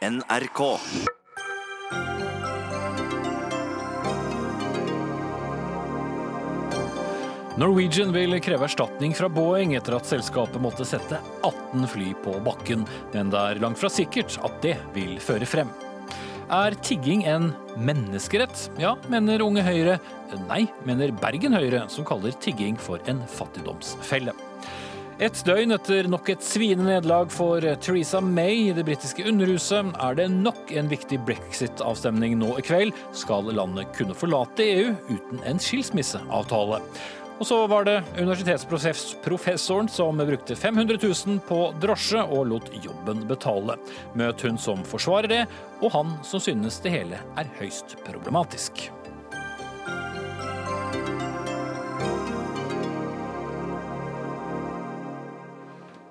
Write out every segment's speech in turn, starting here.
NRK. Norwegian vil kreve erstatning fra Boeing etter at selskapet måtte sette 18 fly på bakken, men det er langt fra sikkert at det vil føre frem. Er tigging en menneskerett? Ja, mener Unge Høyre. Nei, mener Bergen Høyre, som kaller tigging for en fattigdomsfelle. Et døgn etter nok et sviende nederlag for Theresa May i det britiske Underhuset, er det nok en viktig brexit-avstemning nå i kveld. Skal landet kunne forlate EU uten en skilsmisseavtale? Og så var det universitetsprofessoren som brukte 500 000 på drosje og lot jobben betale. Møt hun som forsvarer det, og han som synes det hele er høyst problematisk.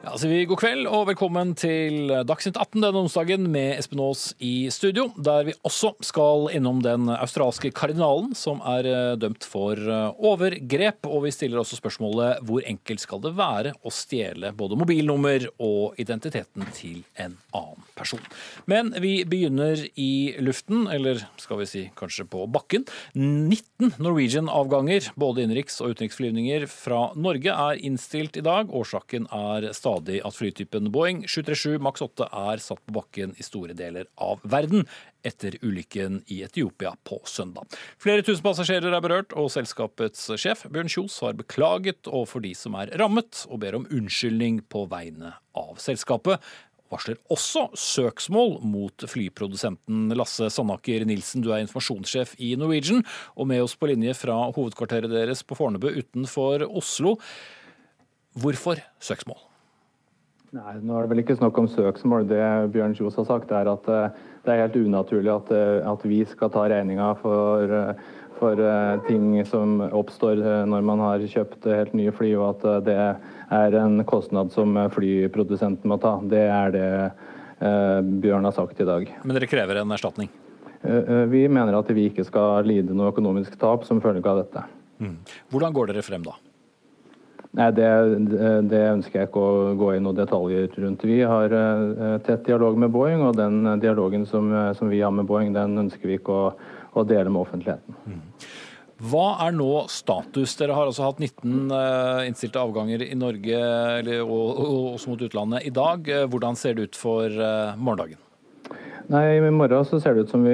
Ja, så vi God kveld og velkommen til Dagsnytt 18 denne onsdagen med Espen Aas i studio, der vi også skal innom den australske kardinalen som er eh, dømt for eh, overgrep. Og vi stiller også spørsmålet hvor enkelt skal det være å stjele både mobilnummer og identiteten til en annen person. Men vi begynner i luften, eller skal vi si kanskje på bakken. 19 Norwegian-avganger, både innenriks- og utenriksflyvninger fra Norge, er innstilt i dag. Årsaken er stadig at flytypen Boeing 737 Max 8 er satt på bakken i store deler av verden etter ulykken i Etiopia på søndag. Flere tusen passasjerer er berørt, og selskapets sjef Bjørn Kjos har beklaget overfor de som er rammet, og ber om unnskyldning på vegne av selskapet varsler også søksmål mot flyprodusenten Lasse Sandaker Nilsen. Du er informasjonssjef i Norwegian, og med oss på linje fra hovedkvarteret deres på Fornebu utenfor Oslo. Hvorfor søksmål? Nei, nå er det vel ikke snakk om søksmål. Det Bjørn Kjos har sagt, er at eh, det er helt unaturlig at, eh, at vi skal ta regninga for, eh, for ting som oppstår når man har kjøpt helt nye fly, og at det er en kostnad som flyprodusenten må ta. Det er det Bjørn har sagt i dag. Men dere krever en erstatning? Vi mener at vi ikke skal lide noe økonomisk tap som følge av dette. Mm. Hvordan går dere frem da? Nei, det, det, ønsker jeg ikke å gå i noen detaljer rundt. Vi har uh, tett dialog med Boeing, og den dialogen som, som, vi har med Boeing, den ønsker vi ikke å, å dele med offentligheten. Mm. Hva er nå status? Dere har altså hatt 19 uh, innstilte avganger i Norge eller, og, og, også mot utlandet i dag. Hvordan ser det ut for morgendagen? Nei, I morgen så ser det ut som vi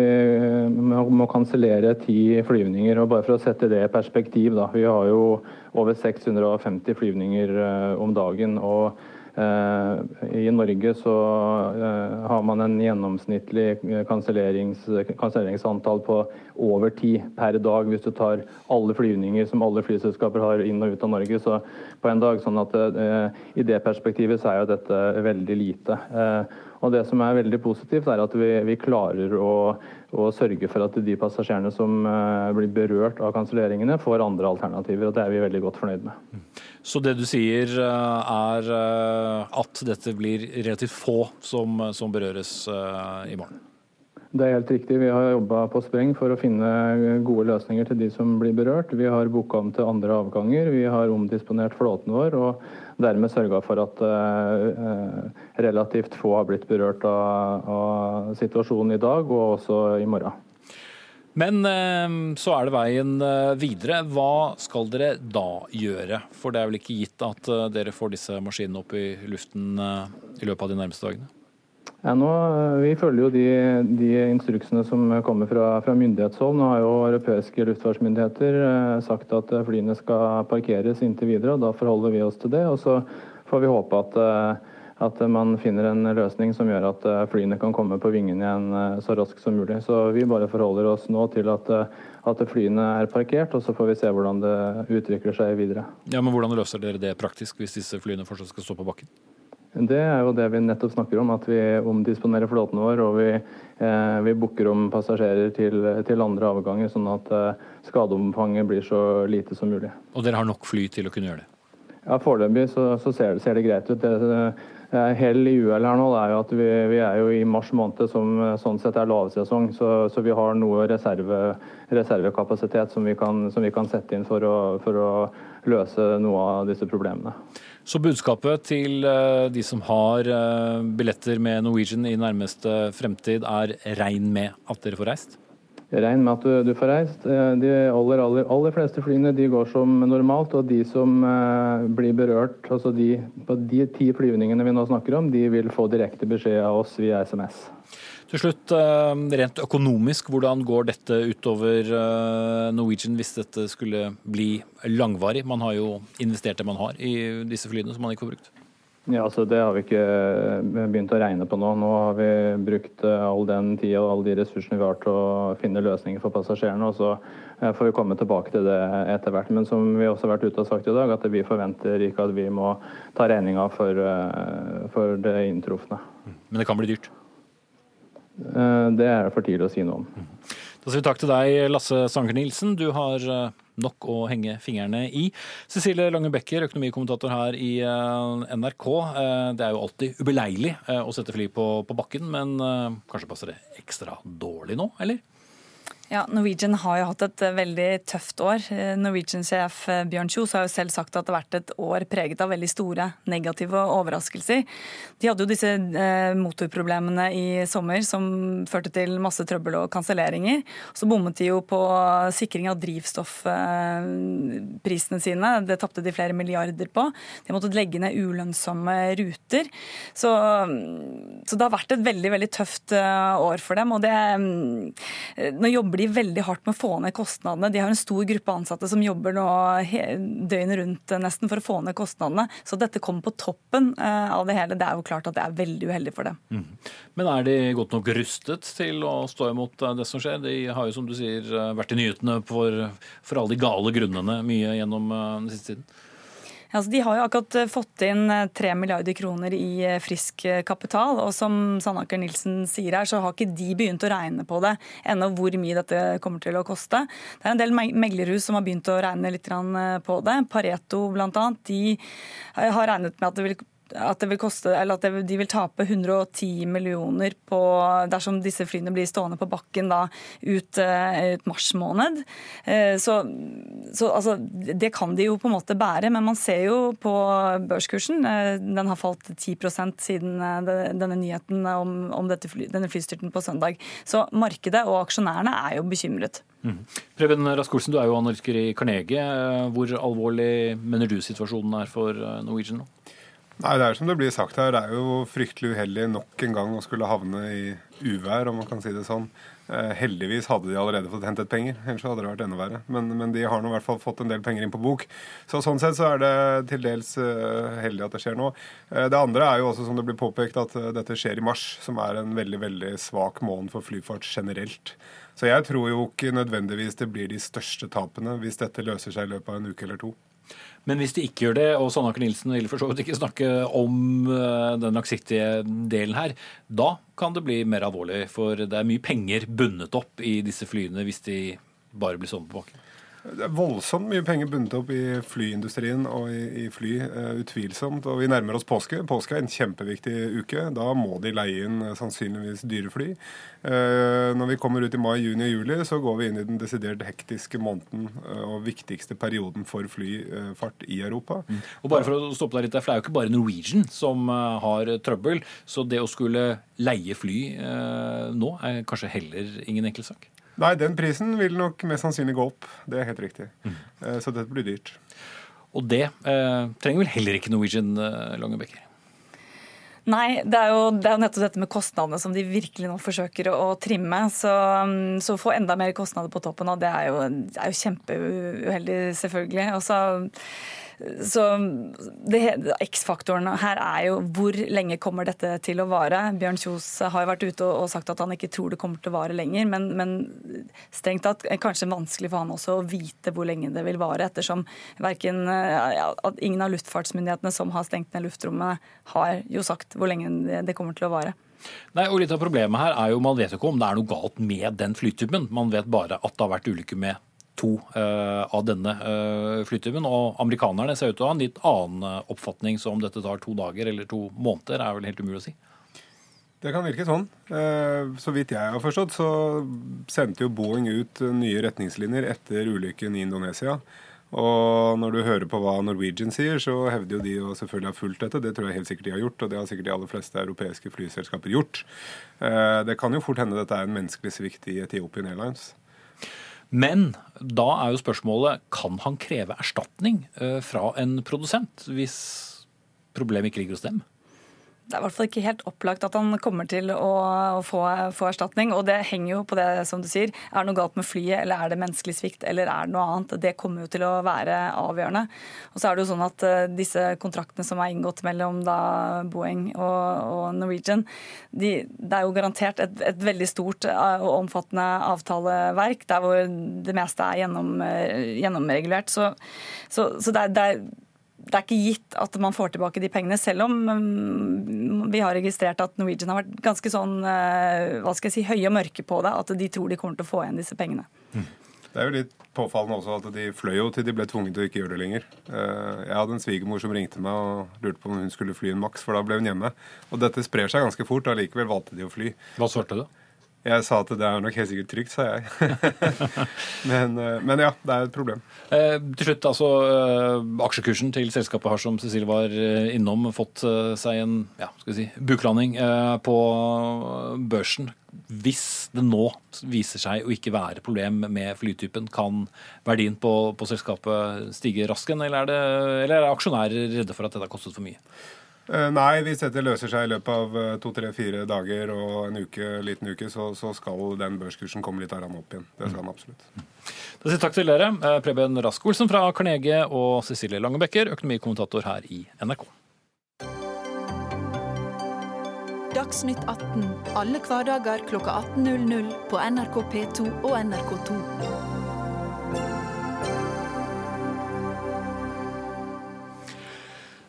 må kansellere ti flyvninger. og Bare for å sette det i perspektiv. da, Vi har jo over 650 flyvninger om dagen. og eh, I Norge så eh, har man en gjennomsnittlig kansellerings, på over ti per dag. Hvis du tar alle flyvninger som alle flyselskaper har inn og ut av Norge så på en dag. sånn at eh, I det perspektivet så er jo dette veldig lite. Og Det som er veldig positivt, er at vi klarer å, å, sørge for at de passasjerene som uh, blir berørt av kanselleringene, får andre alternativer. og Det er vi veldig godt fornøyd med. Så det du sier uh, er uh, at dette blir relativt få som, som berøres i morgen? Det er helt riktig. Vi har jobba på spreng for å finne gode løsninger til de som blir berørt. Vi har booka om til andre avganger. Vi har omdisponert flåten vår. og dermed sørga for at uh, relativt få har blitt berørt av, av, situasjonen i dag og også i morgen. Men så er det veien videre. Hva skal dere da gjøre? For det er vel ikke gitt at dere får disse maskinene opp i luften i løpet av de nærmeste dagene? Ja, nå, vi følger jo de, de instruksene som kommer fra, fra, myndighetshold. Nå har jo europeiske luftfartsmyndigheter eh, sagt at flyene skal parkeres inntil videre, og da forholder vi oss til det. Og så får vi håpe at, eh, at man finner en løsning som gjør at eh, flyene kan komme på vingene igjen eh, så raskt som mulig. Så vi bare forholder oss nå til at, eh, at flyene er parkert, og så får vi se hvordan det utvikler seg videre. Ja, men Hvordan løser dere det praktisk hvis disse flyene fortsatt skal stå på bakken? Det er jo det vi nettopp snakker om, at vi omdisponerer flåten vår og vi, eh, vi booker om passasjerer til, til, andre avganger, sånn at eh, skadeomfanget blir så lite som mulig. Og dere har nok fly til å kunne gjøre det? Ja, Foreløpig så, så ser, ser, det greit ut. Det, det, hell i uhell her nå det er jo at vi, vi, er jo i mars måned, som sånn sett er lavsesong. Så, så vi har noe reserve, reservekapasitet som vi, kan, som vi, kan, sette inn for å, for å løse noe av disse problemene. Så budskapet til de som har billetter med Norwegian i nærmeste fremtid er regn med at dere får reist? Regn med at du, du, får reist. De aller, aller, aller fleste flyene de går som normalt. Og de som blir berørt, altså de, på de ti flyvningene vi nå snakker om, de vil få direkte beskjed av oss via SMS. Til slutt, uh, rent økonomisk, hvordan går dette utover uh, Norwegian hvis dette skulle bli langvarig? Man har jo investert det man har i disse flyene som man ikke får brukt. Ja, altså Det har vi ikke eh, begynt å regne på nå. Nå har vi brukt eh, all den tida og alle de ressursene vi har til å finne løsninger for passasjerene. og Så eh, får vi komme tilbake til det etter hvert. Men som vi også har vært ute og sagt i dag, at vi forventer ikke at vi må ta regninga for, for det inntrufne. Men det kan bli dyrt? Det er for tidlig å si noe om. Da sier vi takk til deg, Lasse Sanker Nilsen. Du har nok å henge fingrene i. Cecilie Lange Becker, økonomikommentator her i eh, NRK. Eh, det er jo alltid ubeleilig eh, å sette fly på, på bakken, men kanskje passer det ekstra dårlig nå, eller? Ja, Norwegian har jo hatt et eh, veldig tøft år. Eh, Norwegian-sjef eh, Bjørn Kjos har jo selv sagt at det har vært et år preget av veldig store negative overraskelser. De hadde jo disse motorproblemene i sommer som førte til masse trøbbel og kanselleringer. Så bommet de jo på sikring av drivstoffprisene sine. Det tapte de flere milliarder på. De måtte legge ned ulønnsomme ruter. Så, så det har vært et veldig, veldig tøft år for dem. og det, nå jobber de veldig hardt med å få ned kostnadene. De har en stor gruppe ansatte som jobber nå døgnet rundt eh, nesten for å få ned kostnadene. Så dette kommer på toppen eh, av det hele. Det er jo klart at det er veldig uheldig for dem. Mm. Men er de godt nok rustet til å stå imot eh, det som skjer? De har jo som du sier vært i nyhetene for, for alle de gale grunnene mye gjennom den siste tiden. Altså, de har jo akkurat eh, fått inn 3 eh, milliarder kroner i eh, frisk kapital. Og som Sandaker Nilsen sier her, så har ikke de begynt å regne på det ennå hvor mye dette kommer til å koste. Det er en del meglerhus som har begynt å regne litt på det. Pareto bl.a. De har regnet med at det vil at, det vil koste, eller at de vil tape 110 millioner på, dersom disse flyene blir stående på bakken da, ut, eh, ut mars måned. Eh, så, så altså, det kan de jo på en måte bære, men man ser jo på børskursen. Eh, den har falt 10% siden denne nyheten om, om fly, denne flystyrten på søndag. Så markedet og aksjonærene er jo bekymret. Mm. Preben Rask-Olsen, du er jo analytiker i Carnegie. Hvor alvorlig mener du situasjonen er for Norwegian nå? Nei, det er som det blir sagt her. Det er jo fryktelig uheldig nok en gang å skulle havne i uvær, om man kan si det sånn. Eh, heldigvis hadde de allerede fått hentet penger, ellers hadde det vært enda verre. Men, men, de har nå i hvert fall fått en del penger inn på bok. Så sånn sett så er det til dels uh, heldig at det skjer nå. Uh, det andre er jo også, som det blir påpekt, at dette skjer i mars, som er en veldig, veldig svak måned for flyfart generelt. Så jeg tror jo ikke nødvendigvis det blir de største tapene hvis dette løser seg i løpet av en uke eller to. Men hvis de ikke gjør det, og Sandaker Nilsen vil for så vidt ikke snakke om eh, den langsiktige delen her, da kan det bli mer alvorlig. For det er mye penger bundet opp i disse flyene hvis de bare blir sånn på bakken. Det er voldsomt mye penger bundet opp i flyindustrien og i, i fly, uh, utvilsomt. Og vi nærmer oss påske. Påske er en kjempeviktig uke. Da må de leie inn uh, sannsynligvis dyre fly. Uh, når vi kommer ut i mai, juni og juli, så går vi inn i den desidert hektiske måneden og viktigste perioden for flyfart i Europa. Mm. Og bare for å stoppe deg litt Det er jo ikke bare Norwegian som har trøbbel. Så det å skulle leie fly nå er kanskje heller ingen enkel sak? Nei, den prisen vil nok mest sannsynlig gå opp. Det er helt riktig. Mm. Så dette blir dyrt. Og det eh, trenger vel heller ikke Norwegian eh, Longebekker? Nei, det er, jo, det er, jo, nettopp dette med kostnadene som de virkelig nå forsøker å, å trimme. Så, så få enda mer kostnader på toppen av det er jo, det er jo kjempeuheldig, selvfølgelig. Og så så X-faktoren her er jo hvor lenge kommer dette til å vare. Bjørn Kjos har jo vært ute og sagt at han ikke tror det kommer til å vare lenger. Men, men strengt tatt kanskje vanskelig for han også å vite hvor lenge det vil vare, ettersom verken, ja, ingen av luftfartsmyndighetene som har stengt ned luftrommet, har jo sagt hvor lenge det kommer til å vare. Nei, og litt av Problemet her er jo man vet jo ikke om det er noe galt med den flytypen. Man vet bare at det har vært ulykker med to uh, av denne uh. Og amerikanerne ser ut til å ha en litt annen eh, oppfatning, så om dette tar to dager eller to måneder, er vel helt umulig å si. Det kan virke sånn. Så vidt jeg har forstått, så sendte jo Boeing ut nye retningslinjer etter ulykken i Indonesia. Og når du hører på hva Norwegian sier, så hevder jo de å selvfølgelig ha fulgt dette. Det tror jeg helt sikkert de har gjort, og det har sikkert de aller fleste europeiske flyselskaper gjort. Eh, det kan jo fort hende dette er en menneskelig svikt i Etiopian Airlines. Men da er jo spørsmålet kan han kreve erstatning eh, fra en produsent hvis problemet ikke ligger hos dem? Det er i hvert fall ikke helt opplagt at han kommer til å, få, få, erstatning. Og det henger jo på det som du sier. Er det noe galt med flyet, eller er det menneskelig svikt, eller er det noe annet? Det kommer jo til å være avgjørende. Og så er det jo sånn at uh, disse kontraktene som er inngått mellom da Boeing og, og Norwegian, de, det er jo garantert et, et veldig stort uh, og omfattende avtaleverk der hvor det meste er gjennom, uh, gjennomregulert. Så, så, så det, er, det er det er ikke gitt at man får tilbake de pengene, selv om mm, vi har registrert at Norwegian har vært ganske sånn, eh, hva skal jeg si, høye og mørke på det, at de tror de kommer til å få igjen disse pengene. Mm. Det er jo litt påfallende også at de fløy jo til de ble tvunget til å ikke gjøre det lenger. Eh, jeg hadde en svigermor som ringte meg og lurte på om hun skulle fly en maks, for da ble hun hjemme. Og dette sprer seg ganske fort, allikevel valgte de å fly. Hva svarte du? Jeg sa at det er nok helt sikkert trygt, sa jeg. men, eh, men, ja, det er et problem. Eh, til slutt, altså eh, Aksjekursen til selskapet har, som Cecilie var eh, innom, fått seg en ja, skal vi si, buklanding eh, på børsen. Hvis det nå viser seg å ikke være problem med flytypen, kan verdien på, på selskapet stige raskt, eller, er eller er aksjonærer redde for at dette har kostet for mye? Eh, nei, hvis dette løser seg i løpet av eh, to, tre, fire dager og en uke, liten uke, så, så skal den børskursen komme litt opp igjen. Det skal den absolutt. Da sier takk til dere, eh, Preben Rask-Olsen fra Carnegie og Cecilie Langebekker, økonomikommentator her i NRK. Dagsnytt 18 alle hverdager kl 18.00 på NRK P2 og NRK2.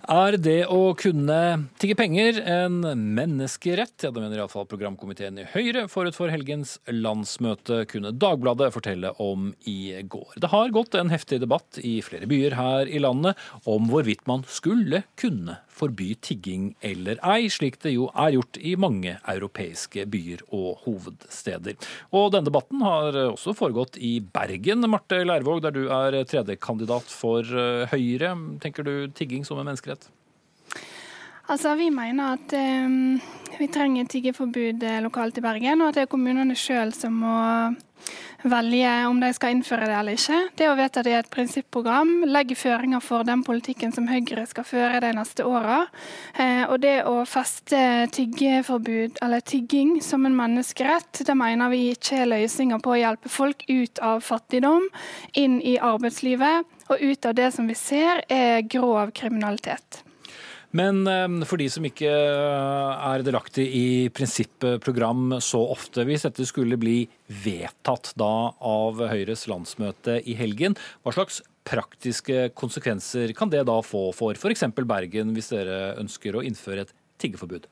Er det å kunne tigge penger en menneskerett? Ja, Det mener iallfall programkomiteen i Høyre forut for helgens landsmøte, kunne Dagbladet fortelle om i går. Det har gått en heftig debatt i flere byer her i landet om hvorvidt man skulle kunne forby tigging eller ei, slik det jo er gjort i mange europeiske byer og hovedsteder. Og denne debatten har også foregått i Bergen, Marte Leirvåg, der du er tredjekandidat for eh, Høyre. Tenker du tigging som en menneskerett? Altså, Vi mener at um, vi trenger tiggeforbud eh, lokalt i Bergen, og at det er kommunene sjøl som må velge om de skal innføre det eller ikke. Det å vedta det i et prinsipprogram legger føringer for den politikken som Høyre skal føre de neste åra. Eh, og det å feste tiggeforbud, eller tigging som en menneskerett, det mener vi ikke er løsninga på å hjelpe folk ut av fattigdom, inn i arbeidslivet og ut av det som vi ser er grov kriminalitet. Men eh, for de som ikke eh, er delaktig i prinsipprogram så ofte, hvis dette skulle bli vedtatt da av Høyres landsmøte i helgen, hva slags praktiske konsekvenser kan det da få for f.eks. Bergen, hvis dere ønsker å innføre et tiggeforbud?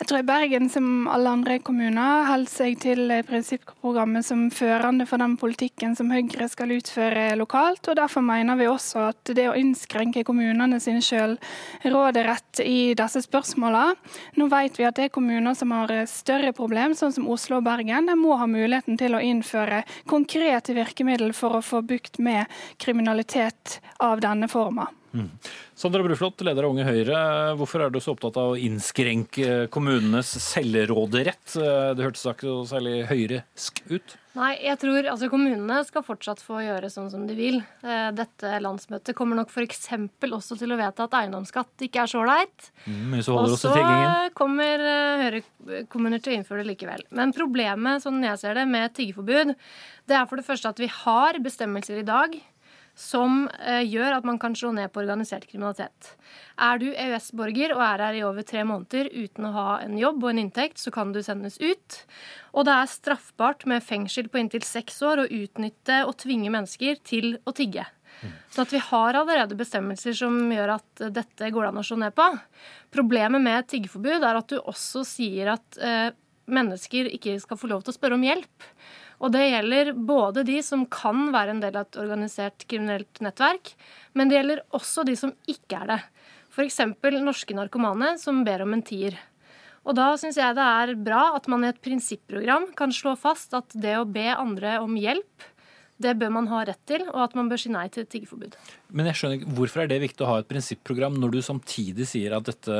Jeg tror Bergen, som alle andre kommuner, holder seg til prinsipprogrammet som førende for den politikken som Høyre skal utføre lokalt. og Derfor mener vi også at det å innskrenke kommunene sin selvråderett i disse spørsmålene Nå vet vi at det er kommuner som har større problem, sånn som Oslo og Bergen. De må ha muligheten til å innføre konkrete virkemidler for å få bukt med kriminalitet av denne forma. Mm. Sandra Bruflot, leder av Unge Høyre. Hvorfor er du så opptatt av å innskrenke kommunenes selvråderett? Det hørtes ikke så særlig høyresk ut? Nei, jeg tror altså kommunene skal fortsatt få gjøre sånn som de vil. Eh, dette landsmøtet kommer nok f.eks. også til å vedta at eiendomsskatt ikke er så ålreit. Mm, og så kommer eh, Høyre-kommuner til å innføre det likevel. Men problemet, sånn jeg ser det, med tiggeforbud, det er for det første at vi har bestemmelser i dag som eh, gjør at man kan slå ned på organisert kriminalitet. Er du EØS-borger og er her i over tre måneder uten å ha en jobb og en inntekt, så kan du sendes ut. Og det er straffbart med fengsel på inntil seks år å utnytte og tvinge mennesker til å tigge. Så at vi har allerede bestemmelser som gjør at dette går det an å slå ned på. Problemet med tiggeforbud er at du også sier at eh, mennesker ikke skal få lov til å spørre om hjelp. Og det gjelder både de som kan være en del av et organisert kriminelt nettverk, men det gjelder også de som ikke er det. F.eks. norske narkomane som ber om en tier. Og da syns jeg det er bra at man i et prinsipprogram kan slå fast at det å be andre om hjelp, Det bør man ha rett til, og at man bør si nei til tiggeforbud. Men jeg skjønner ikke, Hvorfor er det viktig å ha et prinsipprogram når du samtidig sier at dette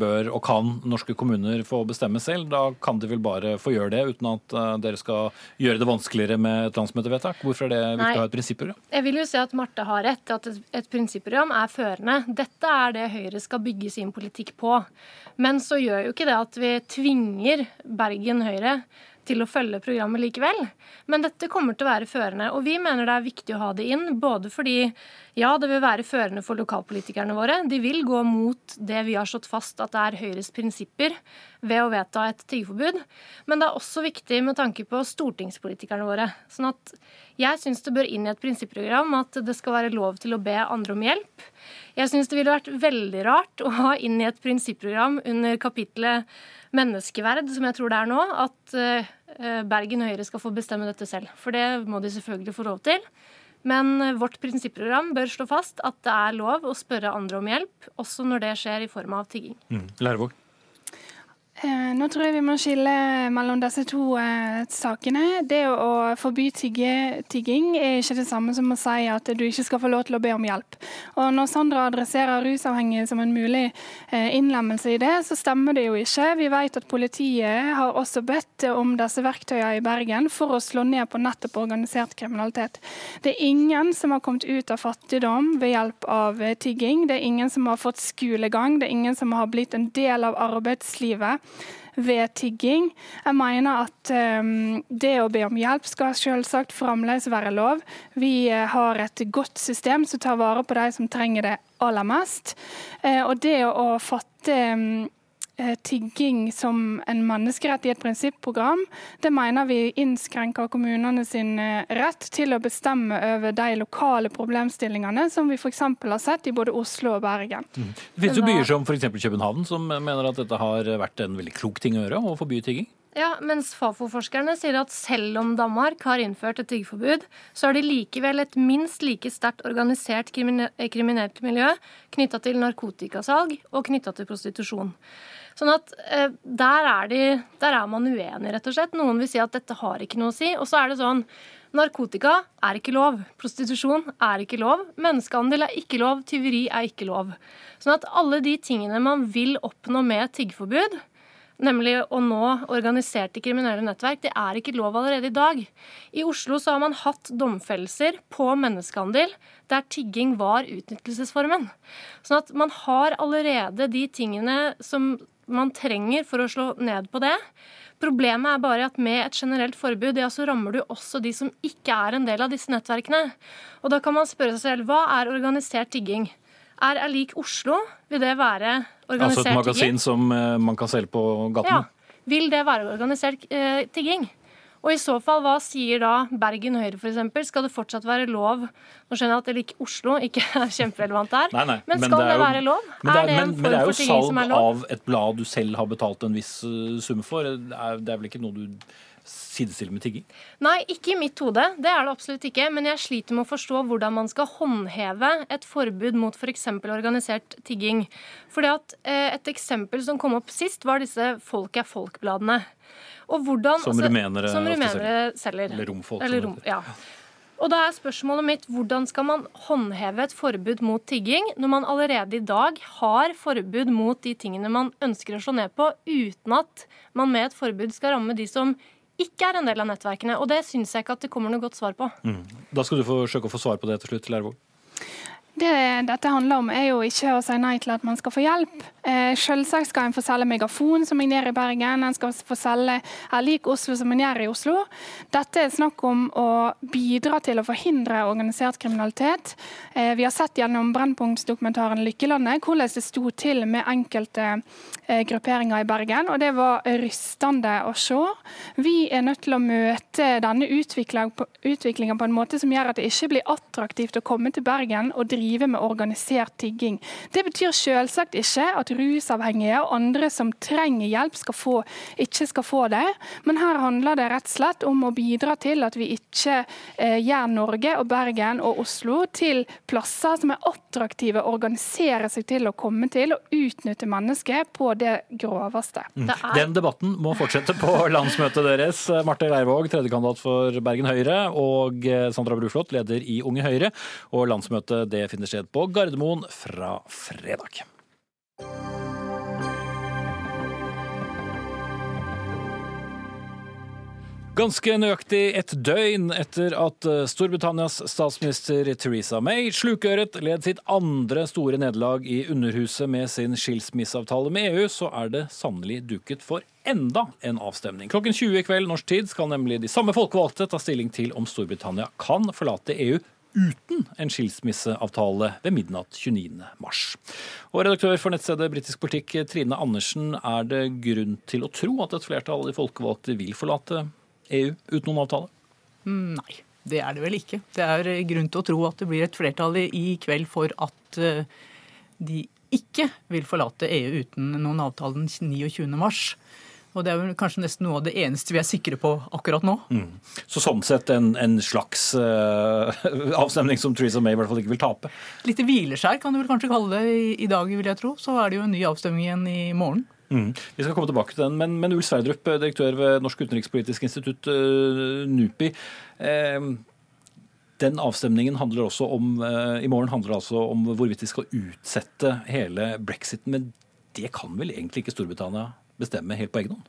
bør og kan norske kommuner få bestemme selv? Da kan de vel bare få gjøre det uten at eh, dere skal gjøre det vanskeligere med et landsmøtevedtak? Hvorfor er det viktig nei, å ha et prinsipprogram? Jeg vil jo si at Marte har rett, at et, et prinsipprogram er førende. Dette er det Høyre skal bygge sin politikk på. Men så gjør jo ikke det at vi tvinger Bergen Høyre til å følge programmet likevel. Men dette kommer til å være førende. Og vi mener det er viktig å ha det inn, både fordi ja, det vil være førende for lokalpolitikerne våre. De vil gå mot det vi har slått fast at det er Høyres prinsipper ved å vedta et tiggeforbud. Men det er også viktig med tanke på stortingspolitikerne våre. Sånn at jeg syns det bør inn i et prinsipprogram at det skal være lov til å be andre om hjelp. Jeg syns det ville vært veldig rart å ha inn i et prinsipprogram under kapitlet menneskeverd, som jeg tror det er nå, at eh, Bergen Høyre skal få bestemme dette selv. For det må de selvfølgelig få lov til. Men vårt prinsipprogram bør slå fast at det er lov å spørre andre om hjelp, også når det skjer i form av tigging. Mm. Eh, nå tror jeg vi må skille mellom disse to eh, sakene. Det å forby tygge, tygging er ikke det samme som å si at du ikke skal få lov til å be om hjelp. Og Når Sandra adresserer rusavhengige som en mulig eh, innlemmelse i det, så stemmer det jo ikke. Vi vet at politiet har også bedt om disse verktøyene i Bergen for å slå ned på nettopp organisert kriminalitet. Det er ingen som har kommet ut av fattigdom ved hjelp av tygging. Det er ingen som har fått skolegang. Det er ingen som har blitt en del av arbeidslivet ved tigging. Jeg mener at um, det å be om hjelp skal selvsagt fremdeles være lov. Vi uh, har et godt system som tar vare på de som trenger det aller mest. Uh, og det å fatte um, Eh, tigging som en menneskerett i et prinsipprogram, det mener vi innskrenker kommunene sin eh, rett til å bestemme over de lokale problemstillingene som vi f.eks. har sett i både Oslo og Bergen. Mm. Det finnes jo byer som f.eks. København som mener at dette har vært en veldig klok ting å gjøre, å forby tigging? Ja, mens Fafo-forskerne sier at selv om Danmark har innført et tiggeforbud, så har de likevel et minst like sterkt organisert kriminelt miljø knytta til narkotikasalg og knytta til prostitusjon. Sånn at eh, der, er de, der er man uenig, rett og slett. Noen vil si at dette har ikke noe å si. Og så er det sånn Narkotika er ikke lov. Prostitusjon er ikke lov. Menneskehandel er ikke lov. Tyveri er ikke lov. Sånn at alle de tingene man vil oppnå med tiggeforbud, nemlig å nå organiserte kriminelle nettverk, det er ikke lov allerede i dag. I Oslo så har man hatt domfellelser på menneskehandel der tigging var utnyttelsesformen. Sånn at man har allerede de tingene som man trenger for å slå ned på det. Problemet er bare at med et generelt forbud ja, så rammer du også de som ikke er en del av disse nettverkene. Og da kan man spørre seg selv hva er organisert tigging? Er er lik Oslo? Vil det være organisert tigging? Altså et magasin tigging? som uh, man kan selge på gaten? Ja. Vil det være organisert eh, tigging? Og i så fall, hva sier da Bergen Høyre f.eks.? Skal det fortsatt være lov Nå skjønner jeg at eller ikke Oslo ikke er kjemperelevant der, nei, nei, men skal men det, det, være lov? Men det er, er det men, men det er jo salg av et blad du selv har betalt en viss uh, sum for. Det er, det er vel ikke noe du sidestille med tigging? Nei, ikke i mitt hode. Det er det absolutt ikke. Men jeg sliter med å forstå hvordan man skal håndheve et forbud mot f.eks. For organisert tigging. Fordi at eh, Et eksempel som kom opp sist, var disse Folk er folk-bladene. Hvordan, som altså, rumenere, som rumenere selger. Eller romfolk. Eller rom, ja. Og da er spørsmålet mitt hvordan skal man håndheve et forbud mot tigging når man allerede i dag har forbud mot de tingene man ønsker å slå ned på, uten at man med et forbud skal ramme de som ikke er en del av nettverkene. Og det syns jeg ikke at det kommer noe godt svar på. Mm. Da skal du forsøke å få svar på det til slutt, Lærvåg. Det dette handler om, er jo ikke å si nei til at man skal få hjelp. Eh, selvsagt skal en få selge megafon, som en gjør i Bergen. En skal få selge er lik Oslo, som en gjør i Oslo. Dette er snakk om å bidra til å forhindre organisert kriminalitet. Eh, vi har sett gjennom Brennpunktsdokumentaren 'Lykkelandet' hvordan det sto til med enkelte eh, grupperinger i Bergen, og det var rystende å se. Vi er nødt til å møte denne utviklinga på en måte som gjør at det ikke blir attraktivt å komme til Bergen og drive drive med organisert tigging. Det betyr selvsagt ikke at rusavhengige og andre som trenger hjelp, skal få, ikke skal få det. Men her handler det rett og slett om å bidra til at vi ikke eh, gjør Norge og Bergen og Oslo til plasser som er attraktive å organisere seg til å komme til og utnytte mennesker på det groveste. Mm. Den debatten må fortsette på landsmøtet deres. Marte Leirvåg, tredjekandidat for Bergen Høyre, og Sandra Bruflot, leder i Unge Høyre. Og landsmøtet det finner sted på Gardermoen fra fredag. Ganske nøyaktig et døgn etter at eh, Storbritannias statsminister Theresa May slukøret led sitt andre store nederlag i Underhuset med sin skilsmisseavtale med EU, så er det sannelig duket for enda en avstemning. Klokken 20 i kveld norsk tid skal nemlig de samme folkevalgte ta stilling til om Storbritannia kan forlate EU uten en skilsmisseavtale ved midnatt 29. mars. Og redaktør for nettstedet Britisk politikk, Trine Andersen, er det grunn til å tro at et flertall av de folkevalgte vil forlate EU uten noen avtale? Nei, det er det vel ikke. Det er grunn til å tro at det blir et flertall i kveld for at eh, de ikke vil forlate EU uten noen avtale den 29. Og det er vel kanskje nesten noe av det eneste vi er sikre på akkurat nå. Mm. Så sånn sett en, en slags uh, avstemning som Theresa May i hvert fall ikke vil tape? Lite hvileskjær kan du vel kanskje kalle det i, i dag, vil jeg tro. Så er det jo en ny avstemning igjen i morgen. Mm. Vi skal komme tilbake til den, men, men Ulf Sverdrup, direktør ved Norsk utenrikspolitisk institutt, uh, NUPI. Uh, den avstemningen handler også om, i morgen handler det altså om hvorvidt de skal utsette hele brexiten. Men det kan vel egentlig ikke Storbritannia bestemme helt på egen hånd?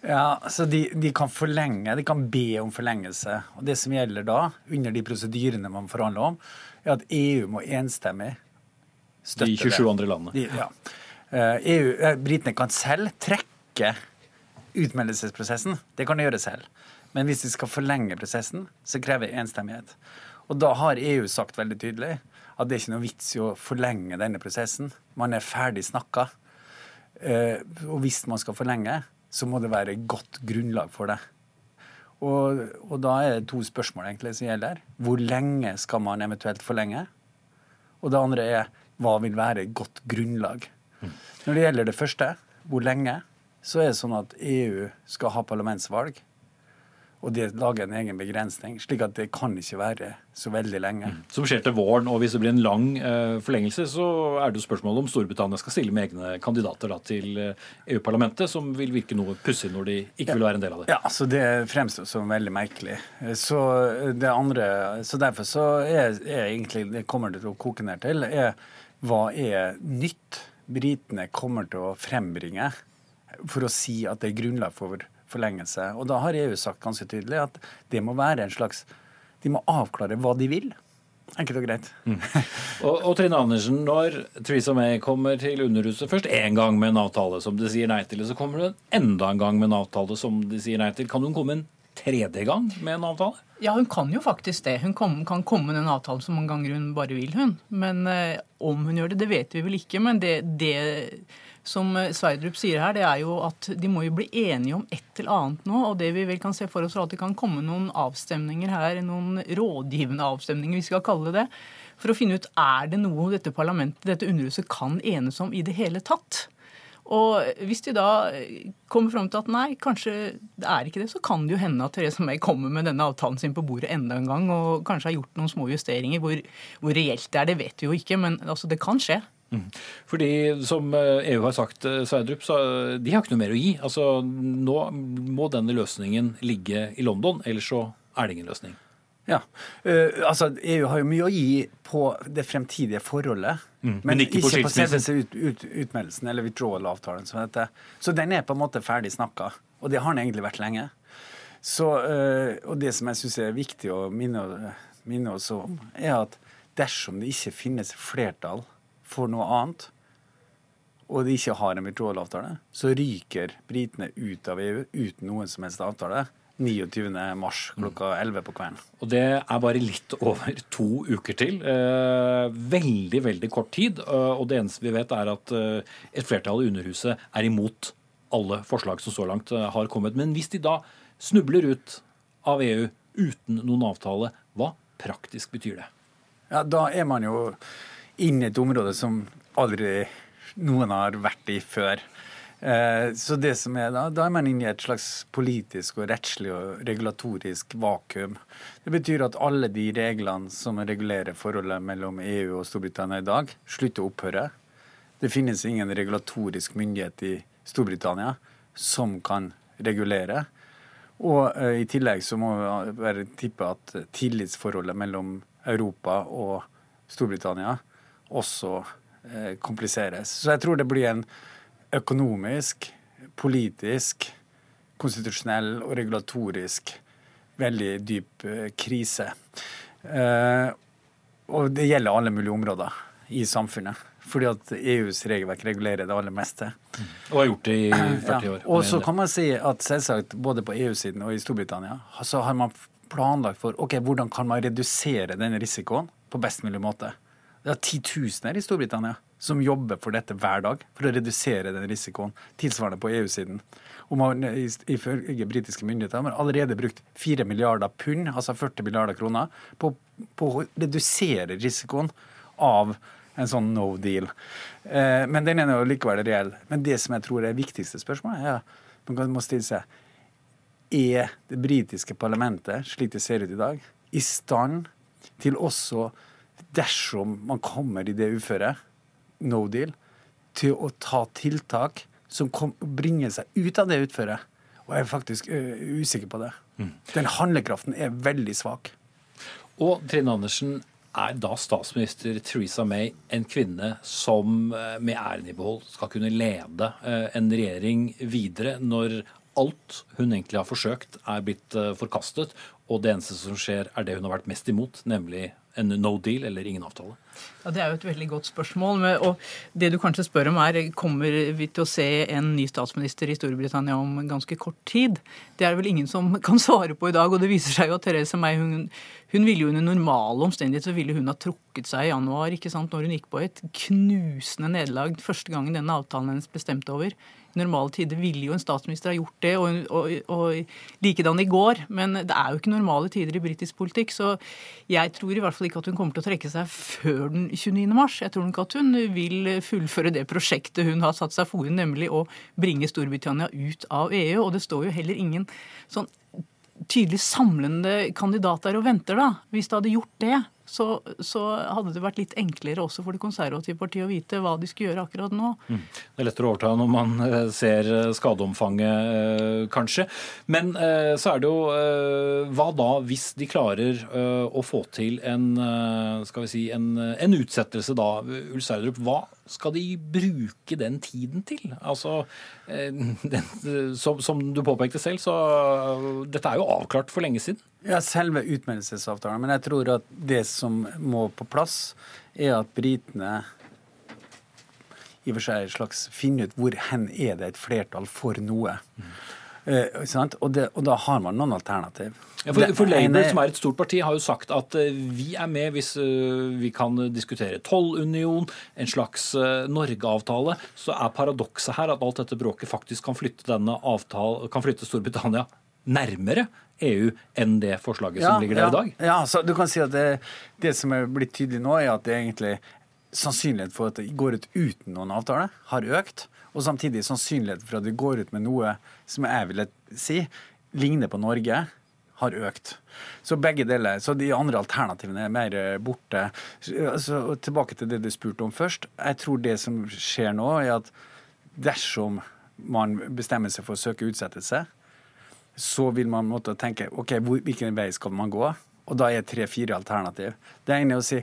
Ja, så de, de, kan forlenge, de kan be om forlengelse. Og Det som gjelder da, under de prosedyrene man forhandler om, er at EU må enstemmig støtte det. De 27 andre landene. De, ja. EU, eh, e Britene kan selv trekke utmeldelsesprosessen. Det kan de gjøre selv. Men hvis de skal forlenge prosessen, så krever det enstemmighet. Og da har EU sagt veldig tydelig at det er ikke noe vits i å forlenge denne prosessen. Man er ferdig snakka. Eh, og hvis man skal forlenge, så må det være godt grunnlag for det. Og, og da er det to spørsmål egentlig som gjelder. Hvor lenge skal man eventuelt forlenge? Og det andre er hva vil være godt grunnlag? Når det gjelder det første, hvor lenge, så er det sånn at EU skal ha parlamentsvalg. Og det lager en egen begrensning, slik at det kan ikke være så veldig lenge. Mm. Som skjer til våren, og hvis det blir en lang uh, forlengelse, så er det jo spørsmålet om Storbritannia skal stille med egne kandidater da, til uh, EU-parlamentet, som vil virke noe pussig når de ikke ja. vil være en del av det. Ja, så det fremstår som veldig merkelig. Så det andre, så derfor så er, er egentlig det kommer det til å koke ned til, er hva er nytt britene kommer til å frembringe for å si at det er grunnlag for forlengelse. Og da har EU sagt ganske tydelig at det må være en slags De må avklare hva de vil. Enkelt og greit. Mm. og, og, Trine Andersen, når Theresa May kommer til Underhuset først én gang med en avtale som de sier nei til, og så kommer hun enda en gang med en avtale som de sier nei til, kan hun komme en tredje gang med en avtale? Ja, hun kan jo faktisk det. Hun kan, kan komme med den avtalen så mange ganger hun bare vil, hun. Men eh, om hun gjør det, det vet vi vel ikke. Men det, det som Sverdrup sier her, det er jo at de må jo bli enige om et eller annet nå. Og det vi vel kan se for oss, er at det kan komme noen avstemninger her, noen rådgivende avstemninger, vi skal kalle det. For å finne ut er det noe dette parlamentet, dette underhuset, kan enes om i det hele tatt. Og hvis de da kommer fram til at nei, kanskje det er ikke det, så kan det jo hende at Therese May kommer med denne avtalen sin på bordet enda en gang og kanskje har gjort noen små justeringer. Hvor, hvor reelt det er, det vet vi jo ikke, men altså, det kan skje. Mm. Fordi, som EU eh, har sagt, eh, Sverdrup, så de har ikke noe mer å gi. Altså, Nå må denne løsningen ligge i London, ellers så er det ingen løsning. Ja, uh, altså EU har jo mye å gi på det fremtidige forholdet. Mm, men, men, ikke på, ikke på selve ut, ut, utmeldelsen, eller withdrawal-avtalen, som heter. Så den er på en måte ferdig snakka. Og det har den egentlig vært lenge. Så, uh, og det som jeg syns er viktig å minne, minne oss om, er at dersom det ikke finnes flertall for noe annet, og de ikke har en withdrawal-avtale, så ryker britene ut av EU uten noen som helst avtale. 29. mars klokka 11 på kvelden. Og det er bare litt over to uker til. Eh, veldig, veldig kort tid. Eh, og det eneste vi vet, er at eh, et flertall i Underhuset er imot alle forslag som så langt har kommet. Men hvis de da snubler ut av EU uten noen avtale, hva praktisk betyr det? Ja, Da er man jo inne i et område som aldri noen har vært i før. Eh, så det som er da, da er man inne i et slags politisk og rettslig og regulatorisk vakuum. Det betyr at alle de reglene som regulerer forholdet mellom EU og Storbritannia i dag, slutter å opphøre. Det finnes ingen regulatorisk myndighet i Storbritannia som kan regulere. Og eh, i tillegg så må vi være tippe at tillitsforholdet mellom Europa og Storbritannia også eh, kompliseres. Så jeg tror det blir en økonomisk, politisk, konstitusjonell og regulatorisk veldig dyp eh, krise. Eh, og det gjelder alle mulige områder i samfunnet. Fordi at EUs regelverk regulerer det aller meste. Og har gjort det i 40 år. Ja. Og så kan man si at selvsagt både på EU-siden og i Storbritannia så har man planlagt for ok, hvordan kan man redusere den risikoen på best mulig måte. Det er titusener i Storbritannia som jobber for dette hver dag, for å redusere den risikoen. Tilsvarende på EU-siden. Og man, Ifølge britiske myndigheter har man allerede brukt 4 milliarder pund, altså 40 milliarder kroner, på, på å redusere risikoen av en sånn no deal. Eh, men den er jo likevel reell. Men det som jeg tror er det viktigste spørsmålet, er man må stille seg Er det britiske parlamentet, slik det ser ut i dag, i stand til også, dersom man kommer i det uføret, no deal, til å ta tiltak som kom, bringer seg ut av det utføret? Og jeg er faktisk uh, usikker på det. Mm. Den handlekraften er veldig svak. Og Trine Andersen, er da statsminister Theresa May en kvinne som med æren i behold skal kunne lede en regjering videre, når alt hun egentlig har forsøkt, er blitt forkastet, og det eneste som skjer, er det hun har vært mest imot, nemlig en no deal eller ingen avtale? Ja, Det er jo et veldig godt spørsmål. og Det du kanskje spør om er kommer vi til å se en ny statsminister i Storbritannia om ganske kort tid. Det er det vel ingen som kan svare på i dag. og Det viser seg jo at Therese May hun, hun ville jo under normale omstendigheter så ville hun ha trukket seg i januar ikke sant, når hun gikk på et knusende nederlag første gangen denne avtalen hennes bestemte over. I normale tider ville jo en statsminister ha gjort det, og, og, og likedan i går. Men det er jo ikke normale tider i britisk politikk, så jeg tror i hvert fall ikke at hun kommer til å trekke seg før den 29. mars. Jeg tror nok at hun vil fullføre det prosjektet hun har satt seg fore, nemlig å bringe Storbritannia ut av EU. Og det står jo heller ingen sånn tydelig samlende kandidat der og venter, da. Hvis det hadde gjort det, så, så, hadde det vært litt enklere også for det konservative partiet å vite hva de skulle gjøre akkurat nå. Mm. Det er lettere å overta når man eh, ser eh, skadeomfanget, eh, kanskje. Men så er det jo Hva da hvis de klarer å få til en, skal vi si, en, en utsettelse da? Ulf Sverdrup, hva skal de bruke den tiden til? Altså, den, som, som, du påpekte selv, så dette er jo avklart for lenge siden. Ja, selve utmeldelsesavtalen. Men jeg tror at det som må på plass, er at britene i og for seg slags finner ut hvor hen er det et flertall for noe. Mm. Eh, og, det, og, da har man noen alternativ. Ja, for, for Labour, som er et stort parti, har jo sagt at uh, vi er med hvis uh, vi kan diskutere tollunion, en slags uh, Norge-avtale. Så er paradokset her at alt dette bråket faktisk kan flytte, denne avtale, kan flytte Storbritannia nærmere EU enn det forslaget som ligger der ja, i dag? Ja, så du kan si at det, det som er blitt tydelig nå, er at det egentlig sannsynlighet for at det går ut uten noen avtale, har økt. Og samtidig sannsynligheten for at vi går ut med noe som jeg ville si ligner på Norge, har økt. Så begge deler. Så de andre alternativene er mer borte. Altså, tilbake til det du spurte om først. Jeg tror det som skjer nå, er at dersom man bestemmer seg for å søke utsettelse, så vil man måtte tenke ok, hvilken vei skal man gå? Og da er tre-fire alternativ. Det ene er å si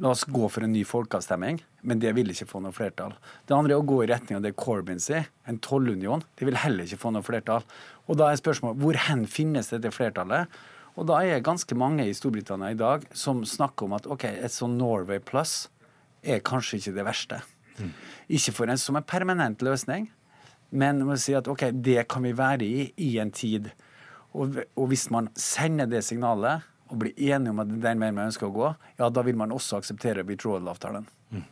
la oss gå for en ny folkeavstemning, men det vil ikke få noe flertall. Det andre er å gå i retning av det Corbyn sier, en tollunion. Det vil heller ikke få noe flertall. Og da er spørsmålet hvor hen finnes dette flertallet? Og da er ganske mange i Storbritannia i dag som snakker om at ok, et sånn Norway Plus er kanskje ikke det verste. Mm. Ikke for en som en permanent løsning, men må si at ok, det kan vi være i i en tid. Og, og hvis man sender det signalet og blir enige om at det er den veien man ønsker å gå, ja, da vil man også akseptere withdrawal-avtalen. Mm.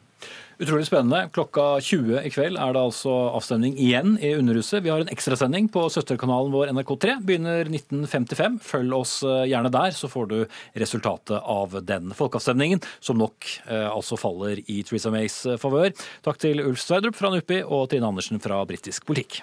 Utrolig spennende. Klokka 20 i kveld er det altså avstemning igjen i Underhuset. Vi har en ekstrasending på søsterkanalen vår NRK3. Begynner 1955. Følg oss eh, gjerne der, så får du resultatet av den folkeavstemningen, som nok eh, altså faller i Theresa Mays eh, favør. Takk til Ulf Sverdrup fra NUPI og Trine Andersen fra Britisk politikk.